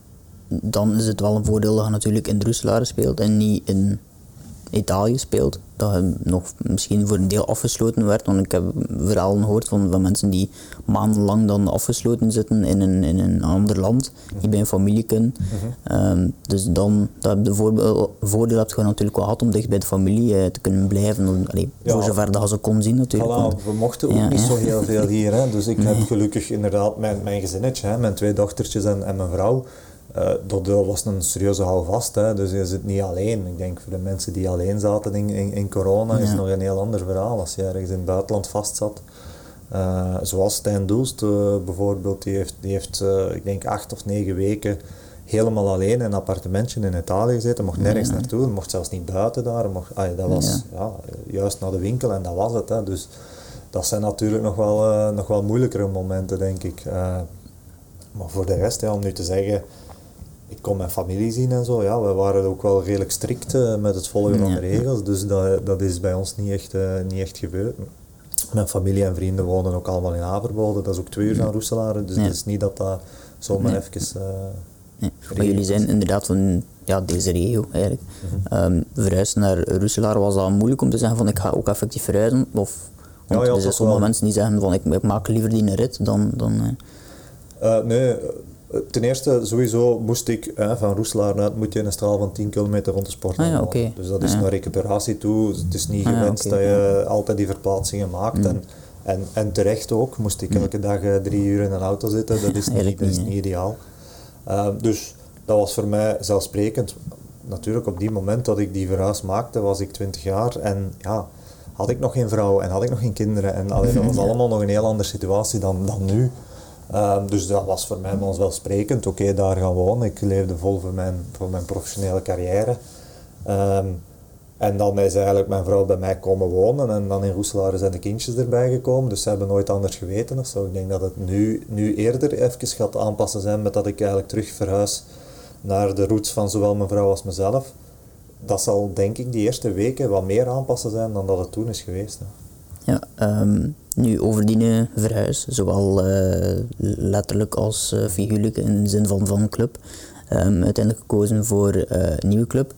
dan is het wel een voordeel dat je natuurlijk in Drusselaren speelt en niet in Italië speelt, dat hij nog misschien voor een deel afgesloten werd. Want ik heb verhalen gehoord van, van mensen die maandenlang dan afgesloten zitten in een, in een ander land, die bij een familie kunnen. Ehm, dus dan, dat de voordeel heb je natuurlijk wel gehad om dicht bij de familie uh, te kunnen blijven. Allee, Voor zover dat ze kon zien natuurlijk. we mochten ook niet zo heel veel hier. Hè. Dus ik heb gelukkig inderdaad mijn, mijn gezinnetje, hè, mijn twee dochtertjes en, en mijn vrouw. Uh, dat was een serieuze houvast. Hè. Dus je zit niet alleen. Ik denk voor de mensen die alleen zaten in, in, in corona is het nog een heel ander verhaal. Als je ergens in het buitenland vast zat. Uh, zoals Stijn Doelst uh, bijvoorbeeld, die heeft, die heeft ik denk acht of negen weken helemaal alleen in een appartementje in Italië gezeten, mocht nergens naartoe, mocht zelfs niet buiten daar, mocht, ah, dat was ja. juist naar de winkel en dat was het. Hè. Dus dat zijn natuurlijk nog wel, nog wel moeilijkere momenten, denk ik. Maar voor de rest, ja, om nu te zeggen, ik kon mijn familie zien en zo, ja, we waren ook wel redelijk strikt uh, met het volgen van de regels, dus dat, dat is bij ons niet echt, niet echt gebeurd. Mijn familie en vrienden wonen ook allemaal in Averbolde, dat is ook twee uur van Roeselare, dus het is niet dat dat zomaar nee. even... Nee. Maar jullie zijn inderdaad van ja, deze regio eigenlijk. Mm -hmm. verhuizen naar Roeselaar, was dat moeilijk om te zeggen van ik ga ook effectief verhuizen? Of, want ja, ja, er zijn sommige mensen die zeggen van ik, ik, maak liever die rit dan... dan uh, nee, ten eerste sowieso moest ik van Roeselaar uit moet je in een straal van 10 kilometer rond de sport ah, ja, okay. Dus dat is ah, naar recuperatie toe. Het is niet ah, gewenst okay, dat je altijd die verplaatsingen maakt. Mm. En, en, en terecht ook, moest ik elke dag drie uur in een auto zitten. Dat is [laughs] niet, dat is niet ideaal. Uh, dus dat was voor mij zelfsprekend. Natuurlijk, op die moment dat ik die verhuis maakte, was ik 20 jaar en ja, had ik nog geen vrouw en had ik nog geen kinderen. En allee, dat was [laughs] allemaal nog een heel andere situatie dan, dan nu. Uh, dus dat was voor mij vanzelfsprekend. Oké, daar gaan wonen. Ik leefde vol voor mijn, voor mijn professionele carrière. Um, en dan is eigenlijk mijn vrouw bij mij komen wonen en dan in Roeselaar zijn de kindjes erbij gekomen. Dus ze hebben nooit anders geweten of zo. Ik denk dat het nu, nu eerder even gaat aanpassen zijn met dat ik eigenlijk terug verhuis naar de roots van zowel mijn vrouw als mezelf. Dat zal denk ik die eerste weken wat meer aanpassen zijn dan dat het toen is geweest. Hè. Ja, um, nu over die verhuis, zowel uh, letterlijk als uh, figuurlijk in de zin van van club. Um, uiteindelijk gekozen voor een nieuwe club.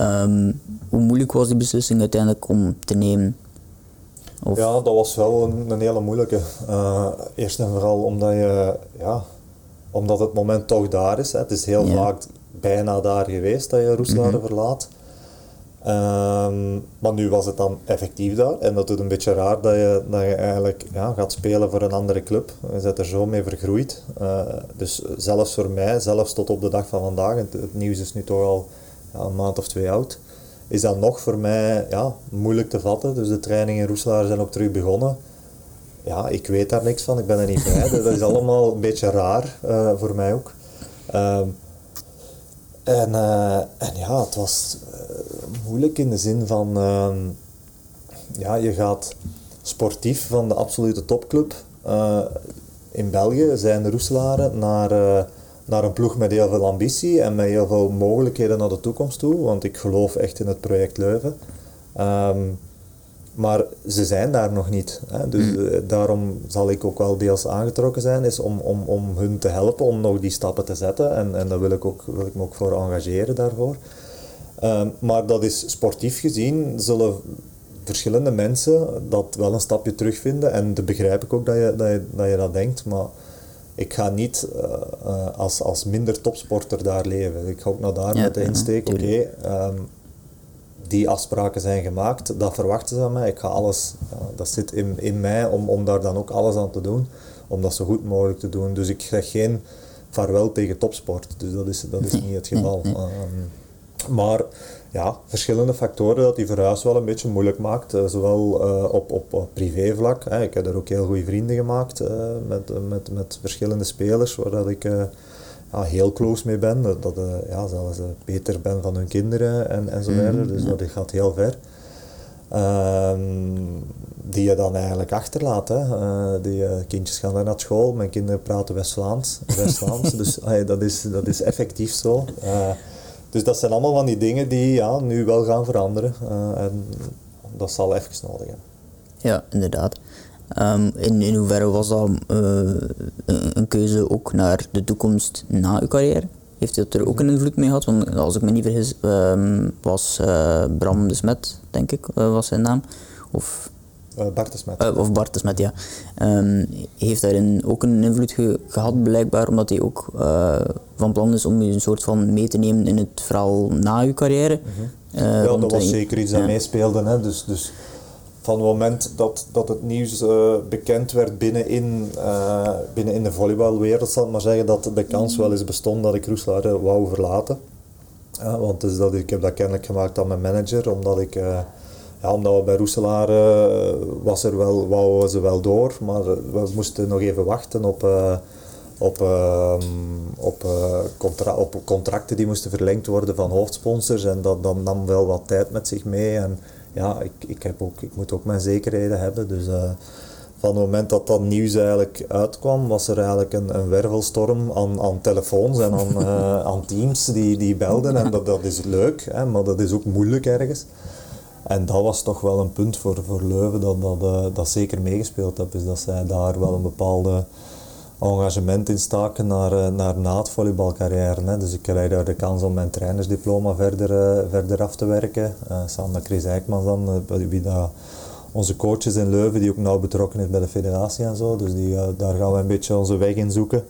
Um, hoe moeilijk was die beslissing uiteindelijk om te nemen? Of? Ja, dat was wel een, een hele moeilijke. Uh, eerst en vooral omdat, je, ja, omdat het moment toch daar is. Hè. Het is heel vaak bijna daar geweest dat je Roeselare mm -hmm. verlaat. Um, maar nu was het dan effectief daar. En dat doet een beetje raar dat je, dat je eigenlijk ja, gaat spelen voor een andere club. Je bent er zo mee vergroeid. Uh, dus zelfs voor mij, zelfs tot op de dag van vandaag, het, nieuws is nu toch al een maand of twee oud, is dat nog voor mij ja, moeilijk te vatten. Dus de trainingen in Roeselaar zijn ook terug begonnen. Ja, ik weet daar niks van, ik ben er niet bij. [laughs] dat is allemaal een beetje raar uh, voor mij ook. Um, en, uh, en ja, het was uh, moeilijk in de zin van, uh, ja, je gaat sportief van de absolute topclub in België, zijn Roeselaren, naar naar een ploeg met heel veel ambitie en met heel veel mogelijkheden naar de toekomst toe, want ik geloof echt in het project Leuven. Um, maar ze zijn daar nog niet. Hè. Dus mm. Eh, daarom zal ik ook wel deels aangetrokken zijn, is om, om, om hun te helpen om nog die stappen te zetten. En, en daar wil ik, ook, wil ik me ook voor engageren daarvoor. Um, maar dat is sportief gezien, zullen verschillende mensen dat wel een stapje terugvinden. En dat begrijp ik ook dat je dat, je, dat, je dat denkt. Maar ik ga niet uh, uh, als, als minder topsporter daar leven. Ik ga ook naar daar ja, met de insteek, oké, okay, um, die afspraken zijn gemaakt, dat verwachten ze van mij. Ik ga alles, dat zit in, in mij om, om daar dan ook alles aan te doen, om dat zo goed mogelijk te doen. Dus ik zeg geen vaarwel tegen topsport, dus dat is, dat is niet het geval. Um, maar ja, verschillende factoren dat die verhuis wel een beetje moeilijk maakt. Uh, zowel uh, op, op, op privévlak. Hè. Ik heb er ook heel goede vrienden gemaakt uh, met, met, met verschillende spelers waar dat ik ja, heel close mee ben. Dat, dat ja, zelfs beter ben van hun kinderen en, en zo verder. Dus dat gaat heel ver. Um, die je dan eigenlijk achterlaat. Hè. die kindjes gaan naar school, mijn kinderen praten West-Vlaams. West [laughs] dus dat, is, dat is effectief zo. Dus dat zijn allemaal van die dingen die ja, nu wel gaan veranderen. En dat zal even nodig hebben. Ja, inderdaad. Um, in, in hoeverre was dat uh, een, keuze ook naar de toekomst na uw carrière? Heeft dat er ook een invloed mee gehad? Want als ik me niet vergis, um, was uh, Bram de Smet, denk ik, was zijn naam. Of uh, Bartesmet. Uh, of Bartesmet, ja. Um, heeft daarin ook een invloed ge gehad, blijkbaar, omdat hij ook van plan is om je een soort van mee te nemen in het verhaal na je carrière. Mm -hmm. ja, dat was zeker iets dat meespeelde. Hè. Dus, dus van het moment dat, dat het nieuws bekend werd binnenin, binnenin de volleybalwereld, zal ik maar zeggen, dat de kans wel eens bestond dat ik Roeslaar wou verlaten. want dus dat, ik heb dat kennelijk gemaakt aan mijn manager, omdat ik ja, omdat we bij Roeselaar uh, was er wel, wouden ze wel door, maar we moesten nog even wachten op, uh, op, ehm, eh, op contracten die moesten verlengd worden van hoofdsponsors. En dat, dat nam wel wat tijd met zich mee. En ja, ik, ik, heb ook, ik moet ook mijn zekerheden hebben. Dus uh, van het moment dat dat nieuws eigenlijk uitkwam, was er eigenlijk een, een wervelstorm aan, aan telefoons en aan, uh, [laughs] aan teams die, die belden. En dat, dat is leuk, hè, maar dat is ook moeilijk ergens. En dat was toch wel een punt voor, voor Leuven dat, dat, dat zeker meegespeeld heb. Is dat zij daar wel een bepaalde engagement in staken naar, eh, naar na het volleybalcarrière. Hè. Dus ik krijg daar de kans om mijn trainersdiploma verder, uh, verder af te werken. Uh, samen met Chris Eijkmans dan, wie dat onze coach is in Leuven, die ook nauw betrokken is bij de federatie en zo. Dus die, daar gaan we een beetje onze weg in zoeken.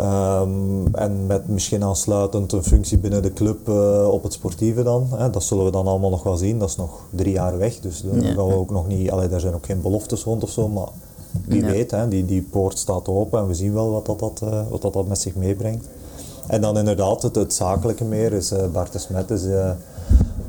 Um, en met misschien aansluitend een functie binnen de club uh, op het sportieve dan. Hè. Dat zullen we dan allemaal nog wel zien. Dat is nog drie jaar weg. Dus daar, ja. gaan we ook nog niet, allee, daar zijn ook geen beloftes rond of zo. Maar wie ja. weet, hè, die, die poort staat open en we zien wel wat dat, dat, uh, wat dat, dat met zich meebrengt. En dan inderdaad het, het zakelijke meer is uh, Bart de Smet is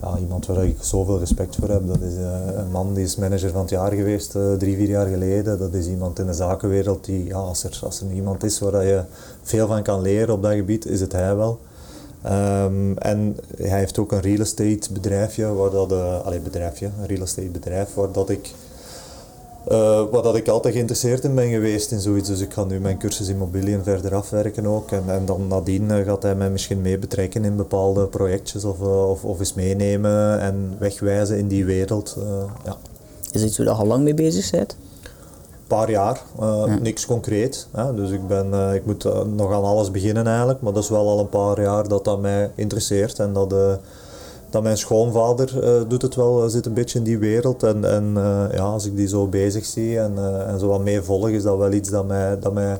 ja, iemand waar ik zoveel respect voor heb. Dat is een man die is manager van het jaar geweest drie, vier jaar geleden. Dat is iemand in de zakenwereld die, ja, als er, als er iemand is waar je veel van kan leren op dat gebied, is het hij wel. Um, en hij heeft ook een real estate bedrijfje, waar dat, uh, allee, bedrijfje, een real estate bedrijf, waar dat ik uh, waar dat ik altijd geïnteresseerd in ben geweest in zoiets. Dus ik ga nu mijn cursus immobiliën verder afwerken ook. En, en dan nadien uh, gaat hij mij misschien mee betrekken in bepaalde projectjes of, uh, of, of eens meenemen en wegwijzen in die wereld. ja. Is iets waar je al lang mee bezig bent? Een paar jaar, ja. niks concreet. Hè. Dus ik, ben, ik moet nog aan alles beginnen eigenlijk. Maar dat is wel al een paar jaar dat dat mij interesseert. En dat dat mijn schoonvader uh, doet het wel, zit een beetje in die wereld. En, en uh, ja, als ik die zo bezig zie en, uh, en zo wat mee volg, is dat wel iets dat mij, dat mij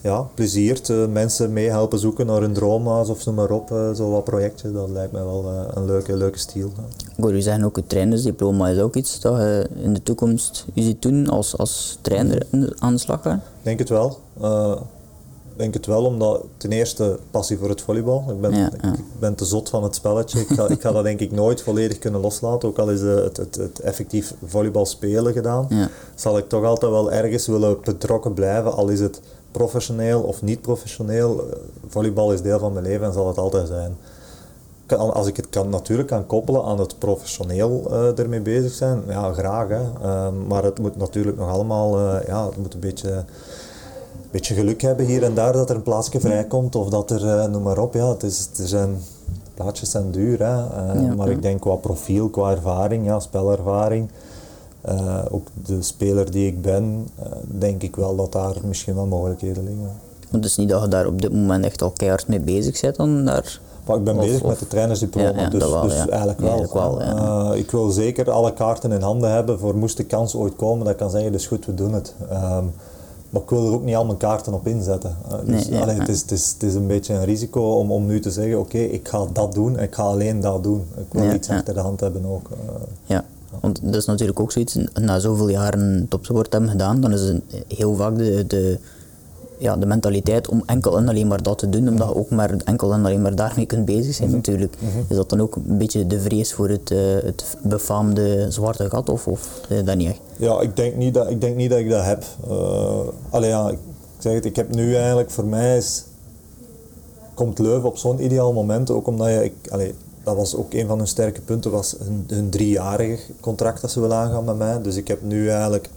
ja, pleziert. mensen mee helpen zoeken naar hun droomhuis of noem maar op. zo wat projectjes, dat lijkt mij wel een leuke, leuke stijl. Goed, u zeggen ook het trainersdiploma is ook iets dat je in de toekomst u ziet doen als, als trainer aan de slag gaan? Ik denk het wel denk het wel, omdat ten eerste passie voor het volleybal. Ik ben, ja, ja. Ik ben te zot van het spelletje. Ik ga, ik ga dat denk ik nooit volledig kunnen loslaten. Ook al is het, het, het effectief volleybal spelen gedaan, ja. zal ik toch altijd wel ergens willen betrokken blijven. Al is het professioneel of niet professioneel. Volleybal is deel van mijn leven en zal het altijd zijn. Als ik het kan, natuurlijk kan koppelen aan het professioneel uh, ermee bezig zijn, ja, graag. Hè. Uh, maar het moet natuurlijk nog allemaal, uh, ja, het moet een beetje beetje geluk hebben hier en daar dat er een plaatsje vrijkomt of dat er, uh, noem maar op, ja, het is, er zijn, plaatjes zijn duur, hè, uh, ja, maar ja. ik denk qua profiel, qua ervaring, ja, spelervaring, uh, ook de speler die ik ben, denk ik wel dat daar misschien wel mogelijkheden liggen. Het is niet dat je daar op dit moment echt al keihard mee bezig bent dan daar... Maar ik ben of, bezig of, met de trainersdiploma, ja, dus, wel, dus eigenlijk wel. Eigenlijk wel ik wil zeker alle kaarten in handen hebben voor moest de kans ooit komen dat kan zeggen, dus goed, we doen het. Um, maar ik wil er ook niet al mijn kaarten op inzetten. Uh, dus, nee, ja, allee, ja. het, is, het, is, het is een beetje een risico om, om nu te zeggen, oké, okay, ik ga dat doen, ik ga alleen dat doen. Ik wil ja, iets achter de hand hebben ook. Uh, ja, want dat is natuurlijk ook zoiets, na zoveel jaren topsport hebben gedaan, dan is het heel vaak de, de, ja, de mentaliteit om enkel en alleen maar dat te doen, omdat je ook maar enkel en alleen maar daarmee kunt bezig zijn mm -hmm. natuurlijk. Mm -hmm. Is dat dan ook een beetje de vrees voor het, uh, het befaamde zwarte gat of, of uh, dat niet echt? Ja, ik denk niet dat ik, denk niet dat, ik dat heb. Uh, allee, ja, ik zeg het, ik heb nu eigenlijk, voor mij is, komt Leuven op zo'n ideaal moment, ook omdat je, ik, allee, dat was ook een van hun sterke punten, was hun, hun driejarige contract dat ze willen aangaan met mij. Dus ik heb nu eigenlijk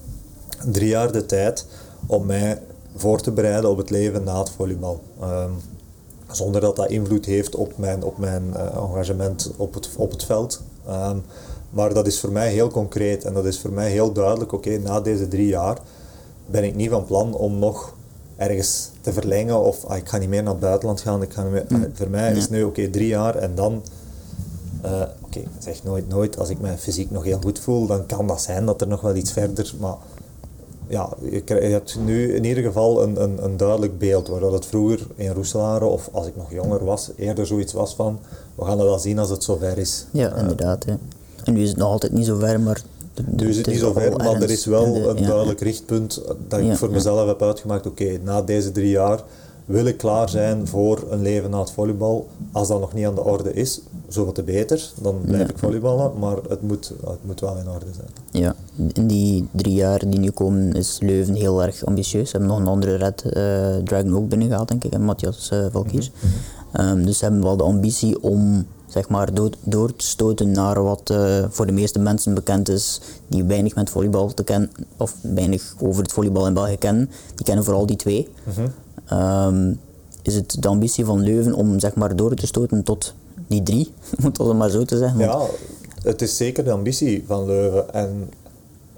drie jaar de tijd om mij voor te bereiden op het leven na het volleybal. Um, zonder dat dat invloed heeft op mijn, op mijn uh, engagement op het, op het veld. Um, maar dat is voor mij heel concreet en dat is voor mij heel duidelijk. Oké, okay, na deze drie jaar ben ik niet van plan om nog ergens te verlengen of ah, ik ga niet meer naar het buitenland gaan. Ik ga meer, mm. Voor mij is nu oké, okay, drie jaar en dan uh, oké, okay, zeg nooit nooit, als ik me fysiek nog heel goed voel, dan kan dat zijn dat er nog wel iets verder, maar ja, je, je hebt nu in ieder geval een, een, een duidelijk beeld, waar dat het vroeger in Roeselare of als ik nog jonger was, eerder zoiets was van, we gaan het wel zien als het zover is. Ja, uh, inderdaad. En nu is het nog altijd niet zo ver, maar... Nu is het niet zo ver, maar er is wel de, een ja, duidelijk richtpunt dat ik ja, voor mezelf heb uitgemaakt, oké, okay, na deze drie jaar wil ik klaar zijn voor een leven na het volleybal. Als dat nog niet aan de orde is, zo wat te beter, dan blijf ik volleyballen, maar het moet, het moet wel in orde zijn. Ja, in die drie jaar die nu komen is Leuven heel erg ambitieus. Ze hebben nog een andere Red uh, Dragon ook binnengehaald, denk ik, en Matthias uh, Valkiers. Mm -hmm. um, dus ze hebben wel de ambitie om zeg maar, door, door te stoten naar wat uh, voor de meeste mensen bekend is, die weinig met volleybal te kennen, of weinig over het volleybal in België kennen. Die kennen vooral die twee. Mm -hmm. Um, is het de ambitie van Leuven om zeg maar, door te stoten tot die drie, [laughs] om het maar zo te zeggen? Ja, het is zeker de ambitie van Leuven. En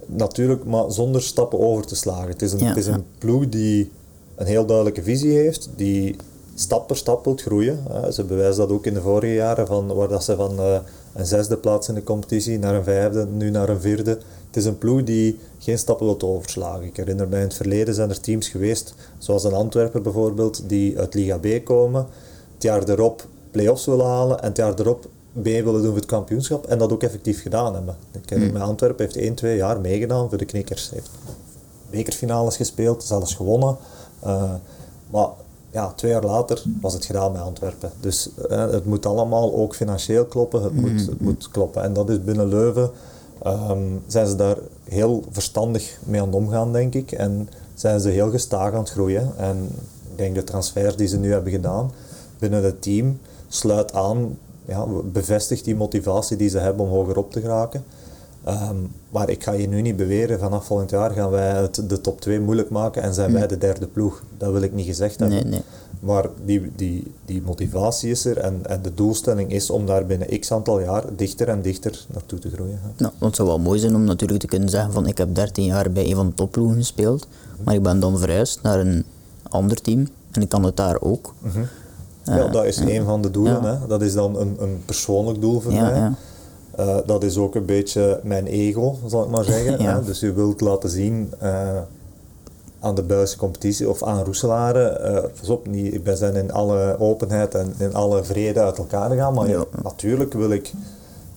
natuurlijk, maar zonder stappen over te slagen. Het is een, ja, het is een ploeg die een heel duidelijke visie heeft, die stap per stap wilt groeien. Ze bewijzen dat ook in de vorige jaren, van, waar dat ze van uh, een zesde plaats in de competitie naar een vijfde, nu naar een vierde. Het is een ploeg die geen stappen wilt overslagen. Ik herinner mij in het verleden zijn er teams geweest, zoals een Antwerpen bijvoorbeeld, die uit Liga B komen, het jaar erop play-offs willen halen en het jaar erop B willen doen voor het kampioenschap en dat ook effectief gedaan hebben. Ik herinner mij, Antwerpen heeft 1, 2 jaar meegedaan voor de knikkers. Heeft bekerfinales gespeeld, zelfs gewonnen. Uh, maar ja, twee jaar later was het gedaan met Antwerpen. Dus eh, het moet allemaal ook financieel kloppen, het, moet, het moet kloppen. En dat is binnen Leuven, um, zijn ze daar heel verstandig mee aan het omgaan, denk ik. En zijn ze heel gestaag aan het groeien. En ik denk de transfers die ze nu hebben gedaan binnen het team, sluit aan, ja, bevestigt die motivatie die ze hebben om hoger op te geraken. Um, maar ik ga je nu niet beweren, vanaf volgend jaar gaan wij het, de top 2 moeilijk maken en zijn wij de derde ploeg. Dat wil ik niet gezegd hebben. Nee, nee. Maar die, die, die motivatie is er en, en de doelstelling is om daar binnen x aantal jaar dichter en dichter naartoe te groeien. Nou, het zou wel mooi zijn om natuurlijk te kunnen zeggen van ik heb 13 jaar bij een van de topploegen gespeeld, maar ik ben dan verhuisd naar een ander team en ik kan het daar ook. Mm -hmm. ja, dat is een van de doelen. Hè. Dat is dan een, een persoonlijk doel voor mij. Uh, dat is ook een beetje mijn ego, zal ik maar zeggen. [laughs] ja. Dus je wilt laten zien uh, aan de Belgische competitie of aan Roeselaren. Uh, pas op, niet, wij zijn in alle openheid en in alle vrede uit elkaar gaan. Maar ja. natuurlijk wil ik,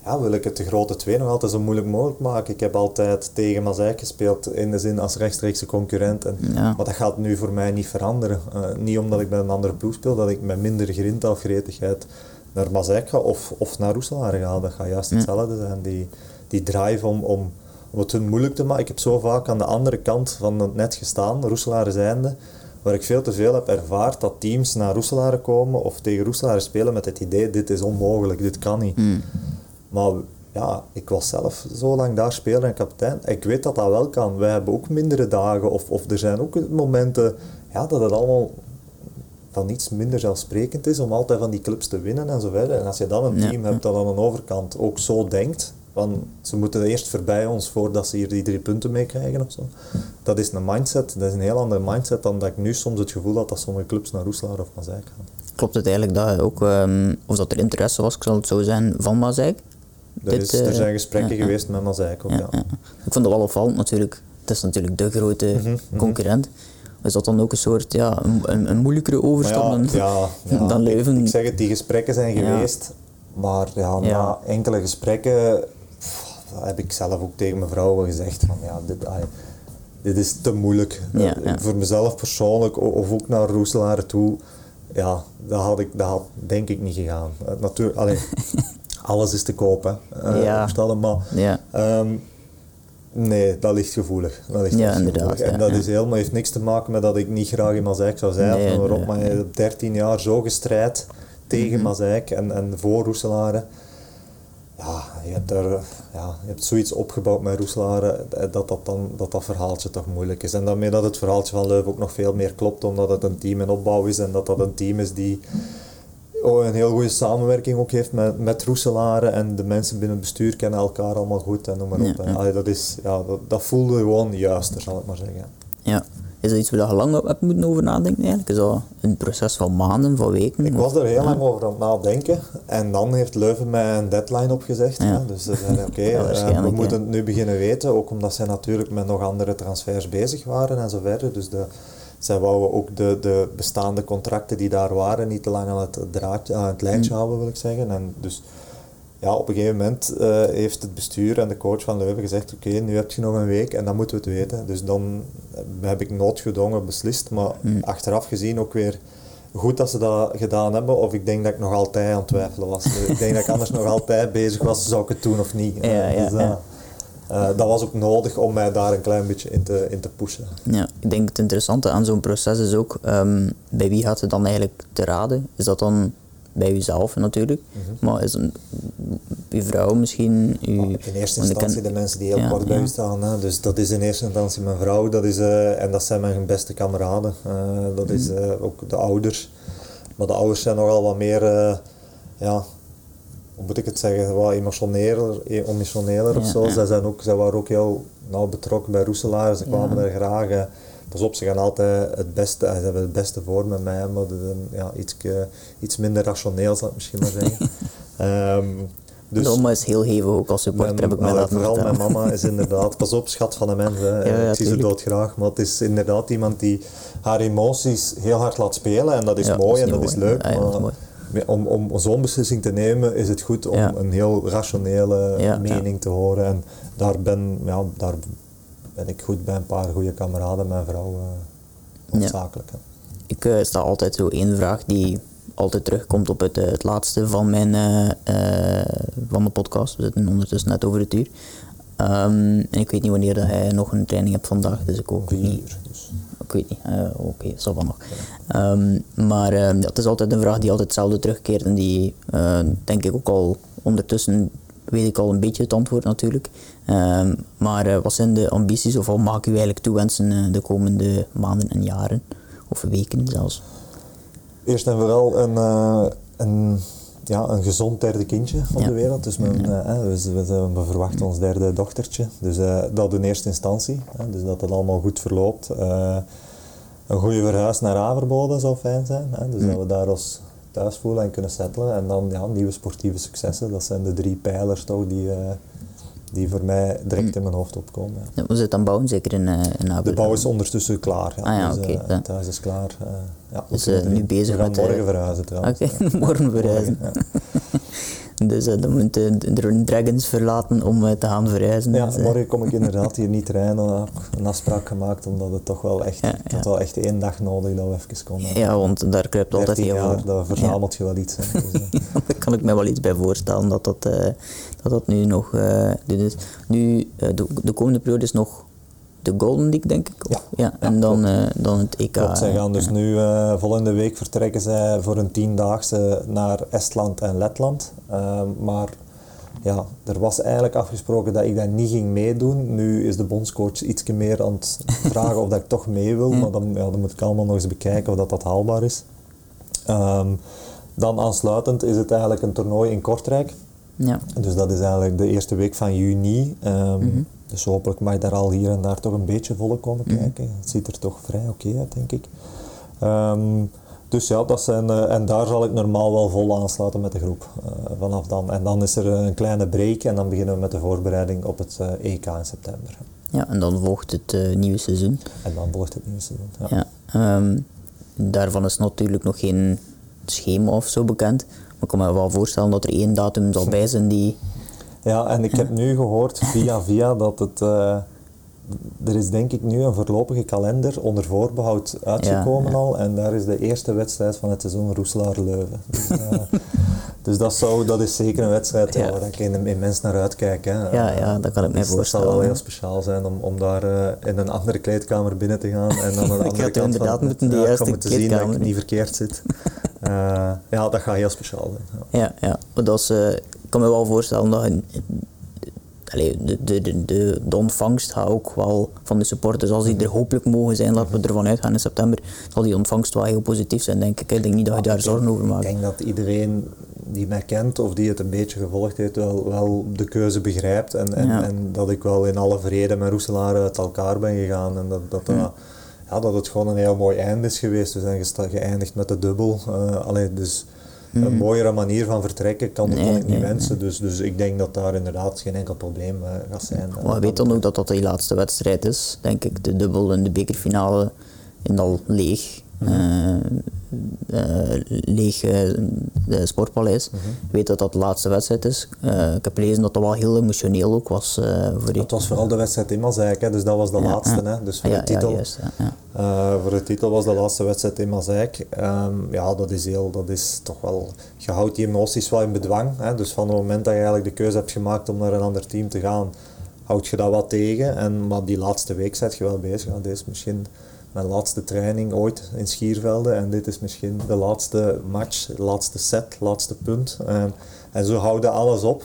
ja, wil ik het de grote twee nog altijd zo moeilijk mogelijk maken. Ik heb altijd tegen Mazijk gespeeld in de zin als rechtstreekse concurrent. En. Maar dat gaat nu voor mij niet veranderen. niet omdat ik bij een andere ploeg speel, dat ik met minder grinta of gretigheid naar Mazijk ga of, of naar Roeselaar ga. Dat gaat juist hetzelfde zijn. Die, die drive om, om, om het hun moeilijk te maken. Ik heb zo vaak aan de andere kant van het net gestaan, Roeselaar zijnde, waar ik veel te veel heb ervaard dat teams naar Roeselaar komen of tegen Roeselaar spelen met het idee, dit is onmogelijk, dit kan niet. Mm. Maar ja, ik was zelf zo lang daar speler en kapitein. Ik weet dat dat wel kan. Wij hebben ook mindere dagen of, of er zijn ook momenten ja, dat het allemaal van iets minder zelfsprekend is om altijd van die clubs te winnen en zo verder. En als je dan een team hebt dat aan de overkant ook zo denkt, van ze moeten eerst voorbij ons voordat ze hier die drie punten meekrijgen of zo. Dat is een mindset, dat is een heel andere mindset dan dat ik nu soms het gevoel had dat sommige clubs naar Roeslaar of Mazijk gaan. Klopt het eigenlijk dat ook, um, of dat er interesse was, ik zal het zo zijn, van Mazijk? Er, is, er zijn gesprekken geweest met Mazijk ook, ja, Ik vond het wel opvallend natuurlijk. Het is natuurlijk de grote mhm, mhm. concurrent. Is dat dan ook een soort, ja, een, een moeilijkere overstap ja, ja, dan Leuven? [laughs] Ik, ik, zeg het, die gesprekken zijn geweest, maar ja, na enkele gesprekken heb ik zelf ook tegen mijn vrouw gezegd van ja, dit, dit is te moeilijk. Voor mezelf persoonlijk, of ook naar Roeselaar toe, ja, dat had ik, dat had denk ik niet gegaan. Uh, natuurlijk, [laughs] alles is te kopen. Uh, ja. maar. Um, Nee, dat ligt gevoelig. Dat ligt ja, inderdaad. En dat is helemaal, heeft niks te maken met dat ik niet graag in Mazijk zou zijn. Nee, maar je 13 jaar zo gestrijd tegen mm en, en voor Roeselaren. Ja, je hebt, er, ja, je hebt zoiets opgebouwd met Roeselaren dat dat, dan, dat dat verhaaltje toch moeilijk is. En daarmee dat het verhaaltje van Leuven ook nog veel meer klopt, omdat het een team in opbouw is en dat dat een team is die oh, een heel goede samenwerking ook heeft met, met Roeselaren en de mensen binnen het bestuur kennen elkaar allemaal goed en noem maar op. Ja, dat, is, ja, dat, dat voelde gewoon juist, zal ik maar zeggen. Ja. Is dat iets waar je lang op hebt moeten over nadenken eigenlijk? Is dat een proces van maanden, van weken? Ik was er heel lang over aan het nadenken en dan heeft Leuven mij een deadline opgezegd. Ja. Dus ze zeiden oké, [laughs] eh, we moeten het nu beginnen weten, ook omdat zij natuurlijk met nog andere transfers bezig waren en zo verder. Dus de, zij wouden ook de, de bestaande contracten die daar waren niet te lang aan het, draadje, aan het lijntje mm. houden, wil ik zeggen. En dus ja, op een gegeven moment uh, heeft het bestuur en de coach van Leuven gezegd, oké, nu heb je nog een week en dan moeten we het weten. Dus dan heb ik noodgedwongen beslist, maar mm. achteraf gezien ook weer goed dat ze dat gedaan hebben, of ik denk dat ik nog altijd aan het twijfelen was. ik denk dat ik anders nog altijd bezig was, zou ik het doen of niet. Ja, ja, dus, ja. Uh, dat was ook nodig om mij daar een klein beetje in te, in te pushen. Ja, ik denk het interessante aan zo'n proces is ook, um, bij wie gaat het dan eigenlijk te raden? Is dat dan bij jezelf natuurlijk, mm -hmm. maar is een, uw vrouw misschien? Uw, in eerste instantie de mensen die heel ja, kort bij ja. u staan. Hè. Dus dat is in eerste instantie mijn vrouw dat is, uh, en dat zijn mijn beste kameraden. Uh, dat is uh, ook de ouders. Maar de ouders zijn nogal wat meer, ja, hoe moet ik het zeggen, wat emotioneler, emotioneler ja, of zo. Zij, zijn ook, zij waren ook heel nauw betrokken bij Roeselaar, ze kwamen er graag. Pas op, ze gaan altijd het beste, ze hebben het beste voor met mij, maar ja, iets, iets minder rationeel zal ik misschien maar zeggen. [laughs] um, dus Oma is heel hevig ook als supporter, heb ik mij laten Vooral mijn mama [laughs] is inderdaad, pas op, schat van een mens. Hè. Ja, ja, ik zie ze doodgraag, maar het is inderdaad iemand die haar emoties heel hard laat spelen en dat is Ja, mooi dat is en dat is leuk. Dat is mooi. Om, om zo'n beslissing te nemen is het goed om Ja. een heel rationele Ja, mening te horen. En daar ben, ja, daar ben ik goed bij een paar goede kameraden, mijn vrouw, eh noodzakelijk. Ik eh, sta altijd zo één vraag die altijd terugkomt op het, eh, het laatste van, mijn, van de podcast. We zitten ondertussen net over het uur. Ehm, en ik weet niet wanneer dat hij nog een training hebt vandaag, dus ik ook Vier niet. Dus. Ik weet niet. Eh, Oké, zal wel nog. Ehm, maar ja, het is altijd een vraag die altijd hetzelfde terugkeert en die eh, denk ik ook al ondertussen weet ik al een beetje het antwoord natuurlijk. Ehm, maar eh, wat zijn de ambities of wat mag ik u eigenlijk toewensen eh, de komende maanden en jaren? Of weken zelfs? Eerst en vooral een, een, ja, een gezond derde kindje op Ja. de wereld. Dus eh, we, verwachten ons derde dochtertje. Dus eh, dat in eerste instantie. Dus dat het allemaal goed verloopt. Een goede verhuis naar Averboden zou fijn zijn. Hè, dus dat we daar ons thuis voelen en kunnen settelen. En dan ja, nieuwe sportieve successen. Dat zijn de drie pijlers toch die, eh, die voor mij direct in mijn hoofd opkomen. Ja. Ja, We zitten aan bouwen, zeker in, in De bouw is ondertussen klaar. Ja. Ah ja, dus, oké, eh. Het huis is klaar. ja, Dus, nu bezig we gaan met, morgen verhuizen trouwens. Oké, [laughs] morgen verhuizen. Morgen. Dus eh, dan moeten de de Dragons verlaten om eh, te gaan verhuizen. Ja, Dus, eh, morgen kom ik inderdaad hier niet rijden. Dan heb ik een afspraak gemaakt, omdat het toch wel echt... Ja, wel echt één dag nodig dat we even konden. ja, want daar kruipt altijd 13 heel veel. daar verzamelt je wel iets. Hè. [laughs] Dus, eh, Daar kan ik me wel iets bij voorstellen dat dat, eh, dat, dat nu nog eh, is. Nu, eh, de, de komende periode is nog de Golden League, denk ik. Of- Ja. en Ja, dan, eh, dan het EK. Klopt, zij gaan dus ja. nu, eh, volgende week vertrekken zij voor een tiendaagse naar Estland en Letland. Ehm, maar ja, er was eigenlijk afgesproken dat ik dat niet ging meedoen. Nu is de bondscoach iets meer aan het vragen of dat ik toch mee wil. [laughs] Maar dan, ja, dan moet ik allemaal nog eens bekijken of dat, dat haalbaar is. Ehm, dan aansluitend is het eigenlijk een toernooi in Kortrijk. Ja. Dus dat is eigenlijk de eerste week van juni. Ehm, Mhm. Dus hopelijk mag daar al hier en daar toch een beetje volk komen kijken. Het ziet er toch vrij oké uit, denk ik. Ehm, dus ja, dat zijn, eh, en daar zal ik normaal wel vol aansluiten met de groep eh, vanaf dan. En dan is er een kleine break en dan beginnen we met de voorbereiding op het eh, EK in september. ja, en dan volgt het nieuwe seizoen. En dan volgt het nieuwe seizoen. Ja. Ja. ehm, daarvan is natuurlijk nog geen schema of zo bekend. Maar ik kan me wel voorstellen dat er één datum zal bij zijn die... Ja, en ik heb nu gehoord via via dat het. eh, er is denk ik nu een voorlopige kalender onder voorbehoud uitgekomen Ja, ja. al. En daar is de eerste wedstrijd van het seizoen Roeselaar-Leuven. Dus, eh, [laughs] dus dat, zou, dat is zeker een wedstrijd ja. Ja. waar ik in- immens naar uitkijk. Hè. Ja, ja, dat kan ik mij Dus voorstellen. zal wel heel speciaal zijn om, om daar eh, in een andere kleedkamer binnen te gaan. En dan [laughs] aan de Ik andere had kant inderdaad van, moeten de ja, ik juiste ga moeten zien dat ik niet verkeerd zit. [laughs] Eh, ja, dat gaat heel speciaal zijn. Ja. Ja, ja. Maar dat is, eh, ik kan me wel voorstellen dat allee, de, de, de, ontvangst gaat ook wel van de supporters, als die er hopelijk mogen zijn, laten we ervan uitgaan in september, zal die ontvangst wel heel positief zijn, denk ik. Ik denk niet dat je daar zorgen over Ik maakt. denk dat iedereen die mij kent of die het een beetje gevolgd heeft, wel, wel de keuze begrijpt. En, en, Ja. en dat ik wel in alle vrede met Roeselaar uit elkaar ben gegaan. En dat, dat, ja, dat het gewoon een heel mooi einde is geweest. We zijn geëindigd met de dubbel. Eh, allee, dus een mooiere manier van vertrekken kan, Mhm. Nee, kan ik niet nee, wensen. Dus, dus ik denk dat daar inderdaad geen enkel probleem eh, gaat zijn. Maar je weet dan ook dat dat die laatste wedstrijd is, denk ik. De dubbel en de bekerfinale in al leeg. Mhm. Eh, leeg de Sportpaleis. Mhm. Ik weet dat dat de laatste wedstrijd is. ik heb gelezen dat dat wel heel emotioneel ook was voor die. Het was vooral de wedstrijd in Mazeik, hè, dus dat was de laatste. Hè, dus voor de titel. Ja, juist, ja. Voor de titel was de laatste wedstrijd in Mazeik. Um, ja, dat is, heel, dat is toch wel... Je houdt die emoties wel in bedwang. Hè? Dus van het moment dat je eigenlijk de keuze hebt gemaakt om naar een ander team te gaan, houd je dat wat tegen. En, maar die laatste week zit je wel bezig. Dit is misschien mijn laatste training ooit in Schiervelde. En dit is misschien de laatste match, de laatste set, laatste punt. Um, en zo houden alles op.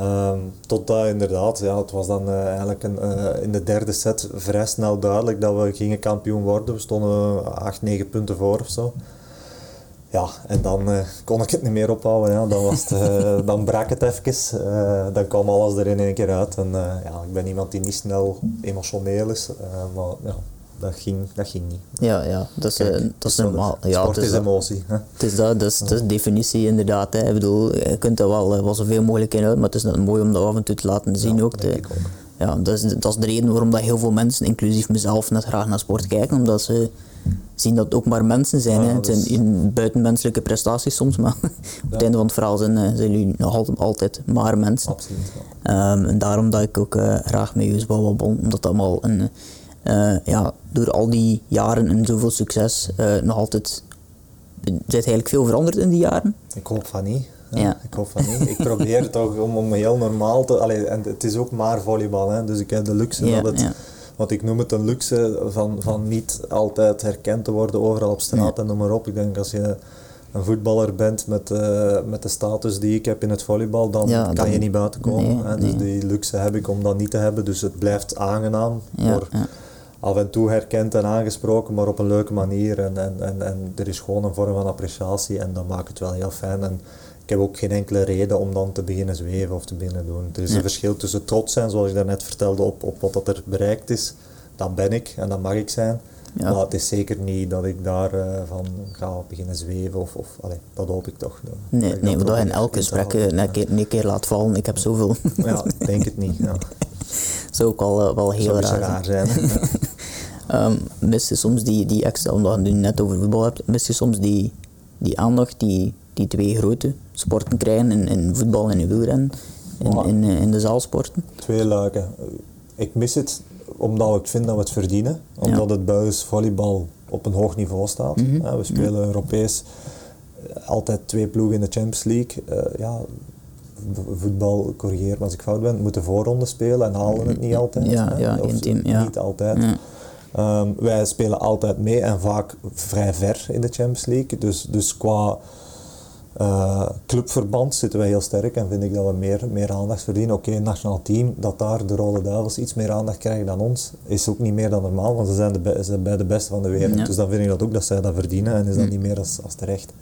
Um, totdat inderdaad, ja, het was dan uh, eigenlijk een, uh, in de derde set vrij snel duidelijk dat we gingen kampioen worden. We stonden 8, 9 punten voor of zo. Ja, en dan uh, kon ik het niet meer ophouden. Ja. Dan, was het, [laughs] dan brak het even. dan kwam alles er in één keer uit. En ja, ik ben iemand die niet snel emotioneel is. maar ja, dat ging, dat ging niet. Ja, ja dat is, Kijk, dat is normaal. Ja, sport het is, emotie. Hè? Het is dat, dat is, dat is de definitie inderdaad. Hè. Ik bedoel, je kunt er wel, wel zoveel mogelijk in uit, maar het is net mooi om dat af en toe te laten zien ja, ook. De, ook. Ja, dat is, dat is de reden waarom dat heel veel mensen, inclusief mezelf, net graag naar sport kijken, omdat ze zien dat het ook maar mensen zijn. Ja, hè. Het zijn in buitenmenselijke prestaties soms, maar [laughs] op het einde van het verhaal zijn, eh, zijn jullie nog altijd, maar mensen. Absoluut. Um, en daarom dat ik ook uh, graag met jullie babbel, omdat dat allemaal een ja, door al die jaren en zoveel succes uh, nog altijd. Zit eigenlijk veel veranderd in die jaren? Ik hoop van niet. Ja. ja. Ik hoop van niet. Ik probeer toch om, om heel normaal te. Allee, en het is ook maar volleybal, hè, dus ik heb de luxe ja, dat het. Ja. Want ik noem het een luxe van, van niet altijd herkend te worden overal op straat en noem maar op. Ik denk als je een voetballer bent met, uh, met de status die ik heb in het volleybal, dan kan dan- je niet buiten komen. nee, hè. Dus nee. die luxe heb ik om dat niet te hebben. Dus het blijft aangenaam. Ja, voor ja. Af en toe herkend en aangesproken, maar op een leuke manier. En, en, en, en er is gewoon een vorm van appreciatie en dat maakt het wel heel fijn. En ik heb ook geen enkele reden om dan te beginnen zweven of te beginnen doen. Er is Ja. een verschil tussen trots zijn, zoals ik daarnet vertelde, op, op wat dat er bereikt is. Dat ben ik en dat mag ik zijn. Ja. Maar het is zeker niet dat ik daar eh, van ga beginnen zweven. Of, of allee, dat hoop ik toch. Nee, nee, dat je in elk gesprek eh, een keer, een keer laat vallen. Ik heb zoveel. Ja, ik denk het niet. Ja. [laughs] zou ook wel, eh, wel heel Zou raar raar zijn. [laughs] mis je soms die, die extra, omdat je net over voetbal hebt, mis je soms die, die aandacht die die twee grote sporten krijgen in, in voetbal en in wielrennen, in, Ja. in, eh, in de zaalsporten? Twee luiken. Ik mis het omdat ik vind dat we het verdienen. Omdat het buis volleybal op een hoog niveau staat. Mhm. Ja, we spelen Europees eh, altijd twee ploegen in de Champions League. Eh, ja, voetbal, corrigeer me als ik fout ben, moeten voorronde spelen en halen het niet altijd. Ja, hè. ja, Of één team, ja. Niet altijd. Ja. Wij spelen altijd mee en vaak vrij ver in de Champions League. Dus, dus qua eh, clubverband zitten wij heel sterk en vind ik dat we meer, meer aandacht verdienen. Oké, een nationaal team, dat daar de Rode Duivels iets meer aandacht krijgen dan ons, is ook niet meer dan normaal, want ze zijn, de ze zijn bij de beste van de wereld. Ja. Dus dan vind ik dat ook dat zij dat verdienen en is dat niet meer als, als terecht.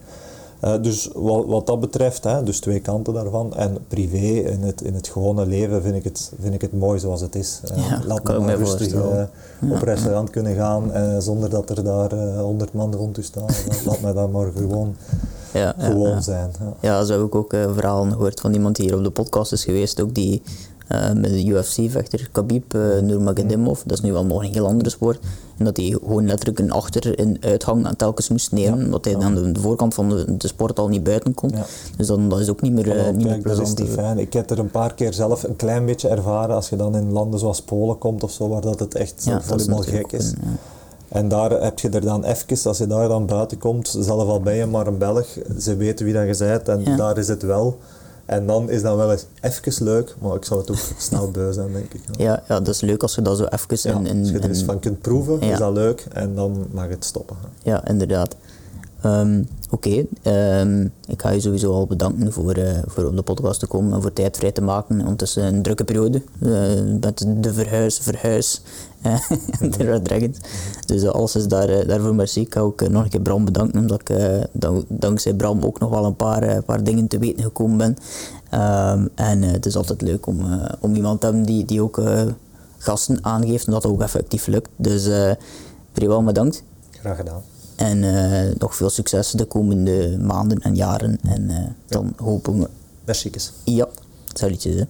Eh, dus wat, wat dat betreft, hè, dus twee kanten daarvan. En privé, in het, in het gewone leven, vind ik het, vind ik het mooi zoals het is. Eh, Ja, laat me maar rustig eh, op restaurant kunnen gaan zonder dat er daar honderd man rond u staan. [laughs] Laat mij dat maar gewoon, Ja, gewoon zijn. Ja. Ja, zo heb ik ook verhalen gehoord van iemand die hier op de podcast is geweest, ook die met de UFC-vechter Khabib uh, Nurmagomedov, dat is nu wel nog een heel andere sport, en dat hij gewoon letterlijk een achter- en uitgang telkens moest nemen, Ja. omdat hij aan de, de voorkant van de, de sport al niet buiten kon. Ja. Dus dan, dat is ook niet meer, eh, niet meer kijk, dat is plezant. fijn. Ik heb er een paar keer zelf een klein beetje ervaren als je dan in landen zoals Polen komt of zo, waar dat het echt Ja, natuurlijk gek is. ook een, ja. En daar heb je er dan even, als je daar dan buiten komt, zelf al ben je maar een Belg, ze weten wie dat je bent en daar is het wel. En dan is dat wel eens even leuk, maar ik zou het ook [laughs] snel beu zijn, denk ik. Ja. Ja, ja, dat is leuk als je dat zo even in, in, als je er eens van kunt proeven, Ja. is dat leuk en dan mag het stoppen. Ja, inderdaad. Ehm, Oké, ehm, ik ga je sowieso al bedanken voor, eh, voor op de podcast te komen en voor tijd vrij te maken. Want het is een drukke periode eh, met de verhuis, verhuis de Red Dragons. Dus alles is daar, eh, daarvoor merci. Ik ga ook eh, nog een keer Bram bedanken, omdat ik eh, dank- dankzij Bram ook nog wel een paar, paar dingen te weten gekomen ben. Ehm, en het is altijd leuk om, om iemand te hebben die, die ook gasten aangeeft en dat ook effectief lukt. Dus uh, wel bedankt. Graag gedaan. En nog veel succes de komende maanden en jaren. En dan hopen we. Merci. Ja, salutjes. [laughs] Hè.